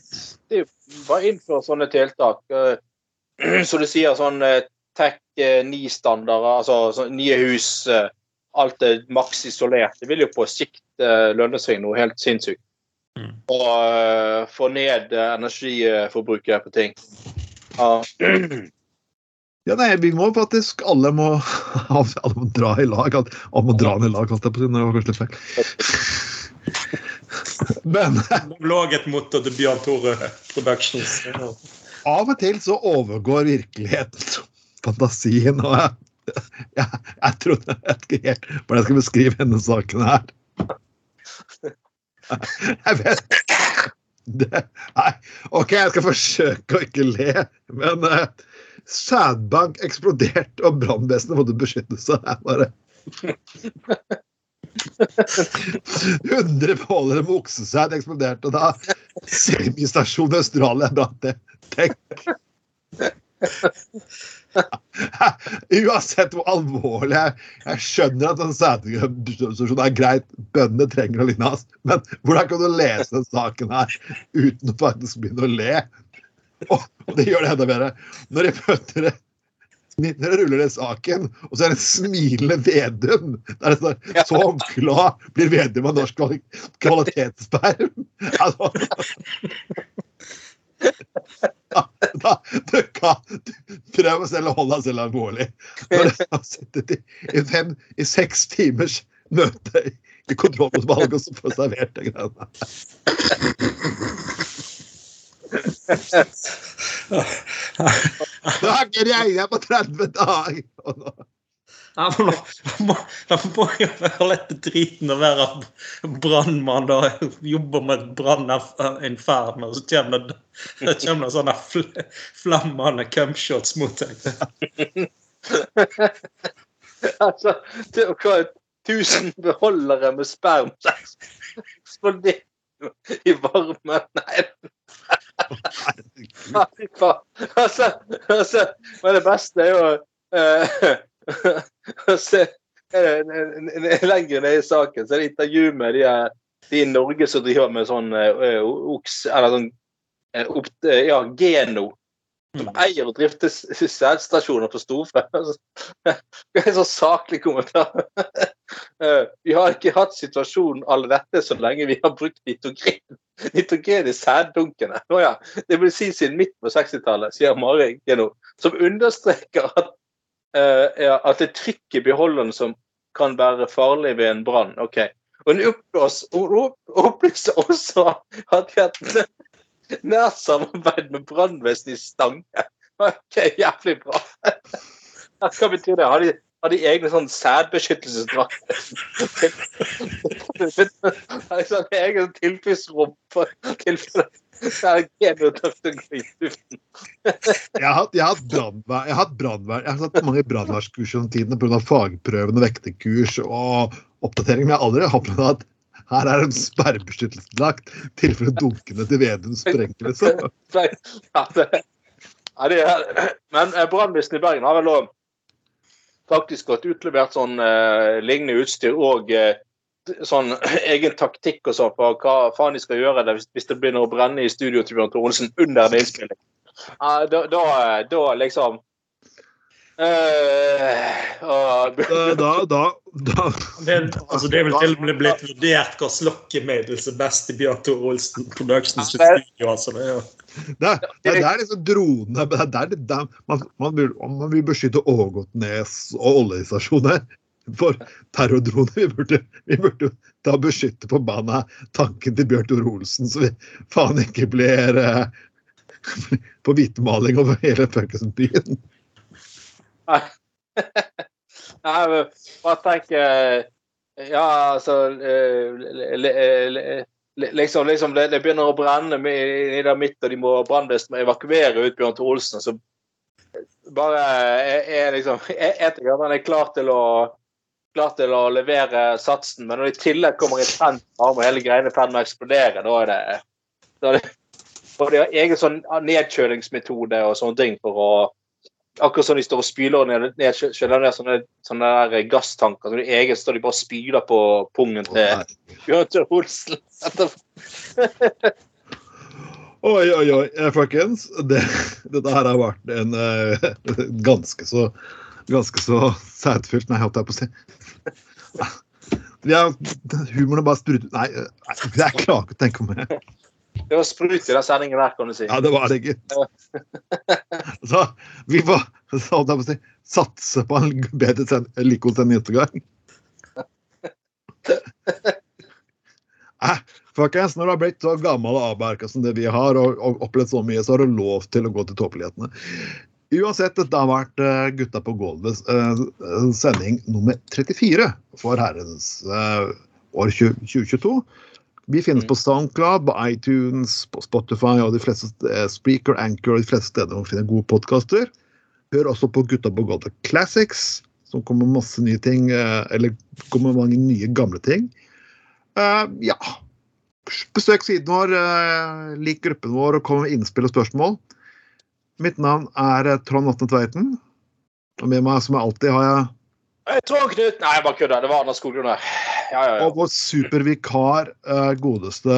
Det er jo bare å innføre sånne tiltak. Som Så du sier sånn eh, Tech 9-standarder, altså sånn nye hus, eh, alt er maks isolert. Det vil jo på sikt eh, lønne seg noe helt sinnssykt. Mm. Og eh, få ned eh, energiforbruket på ting. Ja. Ja, nei, vi må faktisk Alle må, alle må dra i lag. Alle må dra ned i lag, holdt jeg på å si. Det var kanskje litt feil. Men Laget mot Bjørn Tore Productions. av og til så overgår virkeligheten fantasien. Og jeg, jeg, jeg trodde jeg vet ikke helt hvordan jeg skal beskrive denne saken her. Jeg vet det, Nei, OK, jeg skal forsøke å ikke le, men uh, sædbank eksploderte, og brannvesenet måtte beskytte seg. Jeg bare 100 påler med oksesæd eksploderte, og da Semistasjonen i Australia brant det. Tenk. Uansett hvor alvorlig jeg Jeg skjønner at en sædinstitusjon er greit, bøndene trenger å linne men hvordan kan du lese den saken her uten å faktisk begynne å le? Og det gjør det enda bedre. Når jeg møter det når jeg ruller den saken, og så er det en smilende Vedum der det står 'Så glad blir Vedum av norsk kvalitetsperm'. Altså, da, da, du kan Prøv å selge holde deg selv alvorlig. Når du har sittet i, i, fem, i seks timers møte i kontrollutvalget og så får servert de greiene. Det har ikke regna på 30 dager! Ja, men da må, da jo være litt driten å være brannmann og jobbe med et branninferno, og så kommer det, det kommer sånne fl flammende cumshots mot deg. altså, det å ha 1000 beholdere med sperm i varmen. Nei. Altså, altså, men det beste er jo uh, altså, eh, Lenger ned i saken så er det intervju med de, de i Norge som driver med sånn uh, oks... Eller sånn uh, opp, eh, Ja, Geno. Som eier og drifter sædstasjoner på storfe. Altså, Det er en sånn saklig kommentar. Eh, Vi har ikke hatt situasjonen alle dette så lenge vi har brukt nitrogen, nitrogen i sæddunkene. Ja, det vil si siden midt på 60-tallet, sier Mari Geno, som understreker at, eh, at det er trykk i beholderen som kan være farlig ved en brann. Okay. Og hun opplyser, også at vi har nært samarbeid med brannvesenet i Stange. Ok, jævlig bra. Hva betyr det? Har de, har de egne sånn sædbeskyttelsesdrakter? Har de egen har hatt, hatt brannvern, jeg har hatt brannvern, jeg har hatt mange brannvernskurs gjennom tidene pga. fagprøvene, vektekurs og oppdatering. Men jeg har aldri at her er en sperrebeskyttelsesdrakt i tilfelle dunkene til Vedum sprenger. Liksom. Ja, det, ja, det er, men eh, brannvesenet i Bergen har vel òg faktisk gått utlevert sånn eh, lignende utstyr og eh, sånn egen taktikk og sånn for hva faen de skal gjøre det hvis, hvis det begynner å brenne i studio til Bjørn Tore under en innspilling. Da, da, da liksom eh, Da, da, da Det, altså, det er vel til og med blitt vurdert hva slokkemiddel som er best i Bjørn Tore Olsen Productions studio. Altså, det er Det, Det det er liksom dronene det er der, det der, man, man, vil, man vil beskytte Ågotnes og oljestasjoner for terrordroner. Vi burde, vi burde da beskytte forbanna tanken til Bjørn Tore Olsen, så vi faen ikke blir eh, på hvitmaling over hele fuckings byen. Nei, men bare tenk eh, Ja, altså eh, Liksom, liksom det, det begynner å brenne i der midt, og de må brannvesenet må evakuere ut Bjørn Tore Olsen. Så bare er, er liksom En ting er han klar til å klar til å levere satsen, men når det i tillegg kommer en trend og hele greiene i med å eksplodere, da er det, da er det og de har egen sånn nedkjølingsmetode og sånne ting for å Akkurat som de står og spyler ned, ned, ned sånne, sånne der gasstanker. Så de egen står de bare og spyler på pungen til Bjørn Tore Olsen. Oi, oi, oi, eh, folkens. Det, dette her har vært en uh, ganske så ganske så sædfylt Nei, holdt jeg på å si. Ja, humoren bare sprutet Nei, eh, jeg klarer ikke å tenke meg Det var sprut i den sendingen der, kan du si. Ja, det var det, gitt. Så vi får si, satse på en bedre god sending neste gang. Eh, folkens, når du har blitt så gammel og avmerka som det vi har, og, og opplevd så mye, så har du lov til å gå til tåpelighetene. Uansett, dette har vært uh, Gutta på gulvet uh, sending nummer 34 for herrens uh, år 20, 2022. Vi finnes på SoundCloud, på iTunes, på Spotify og de fleste eh, Spreaker, Anchor og de fleste steder hvor man finner gode podkaster. Hør også på Gutta på Golda Classics, som kommer med masse nye ting. eh, Eller kommer med mange nye, gamle ting. Uh, ja. Besøk siden vår, uh, lik gruppen vår og kom med innspill og spørsmål. Mitt navn er Trond Atne Tveiten. Og med meg som jeg alltid har jeg Trond Knut! Nei, jeg bare kødder. Det var Anders Skoglund her. Ja, ja, ja. og vår supervikar, eh, godeste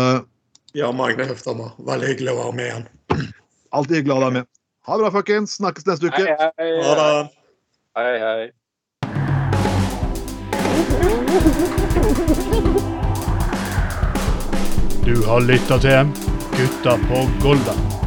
Ja, Magne Høfthammer. Veldig hyggelig å være med igjen. Alltid hyggelig å ha deg med. Ha det bra, folkens. Snakkes neste uke. Hei, hei, Ha det. hei, hei. Du har lytta til Gutta på Golden.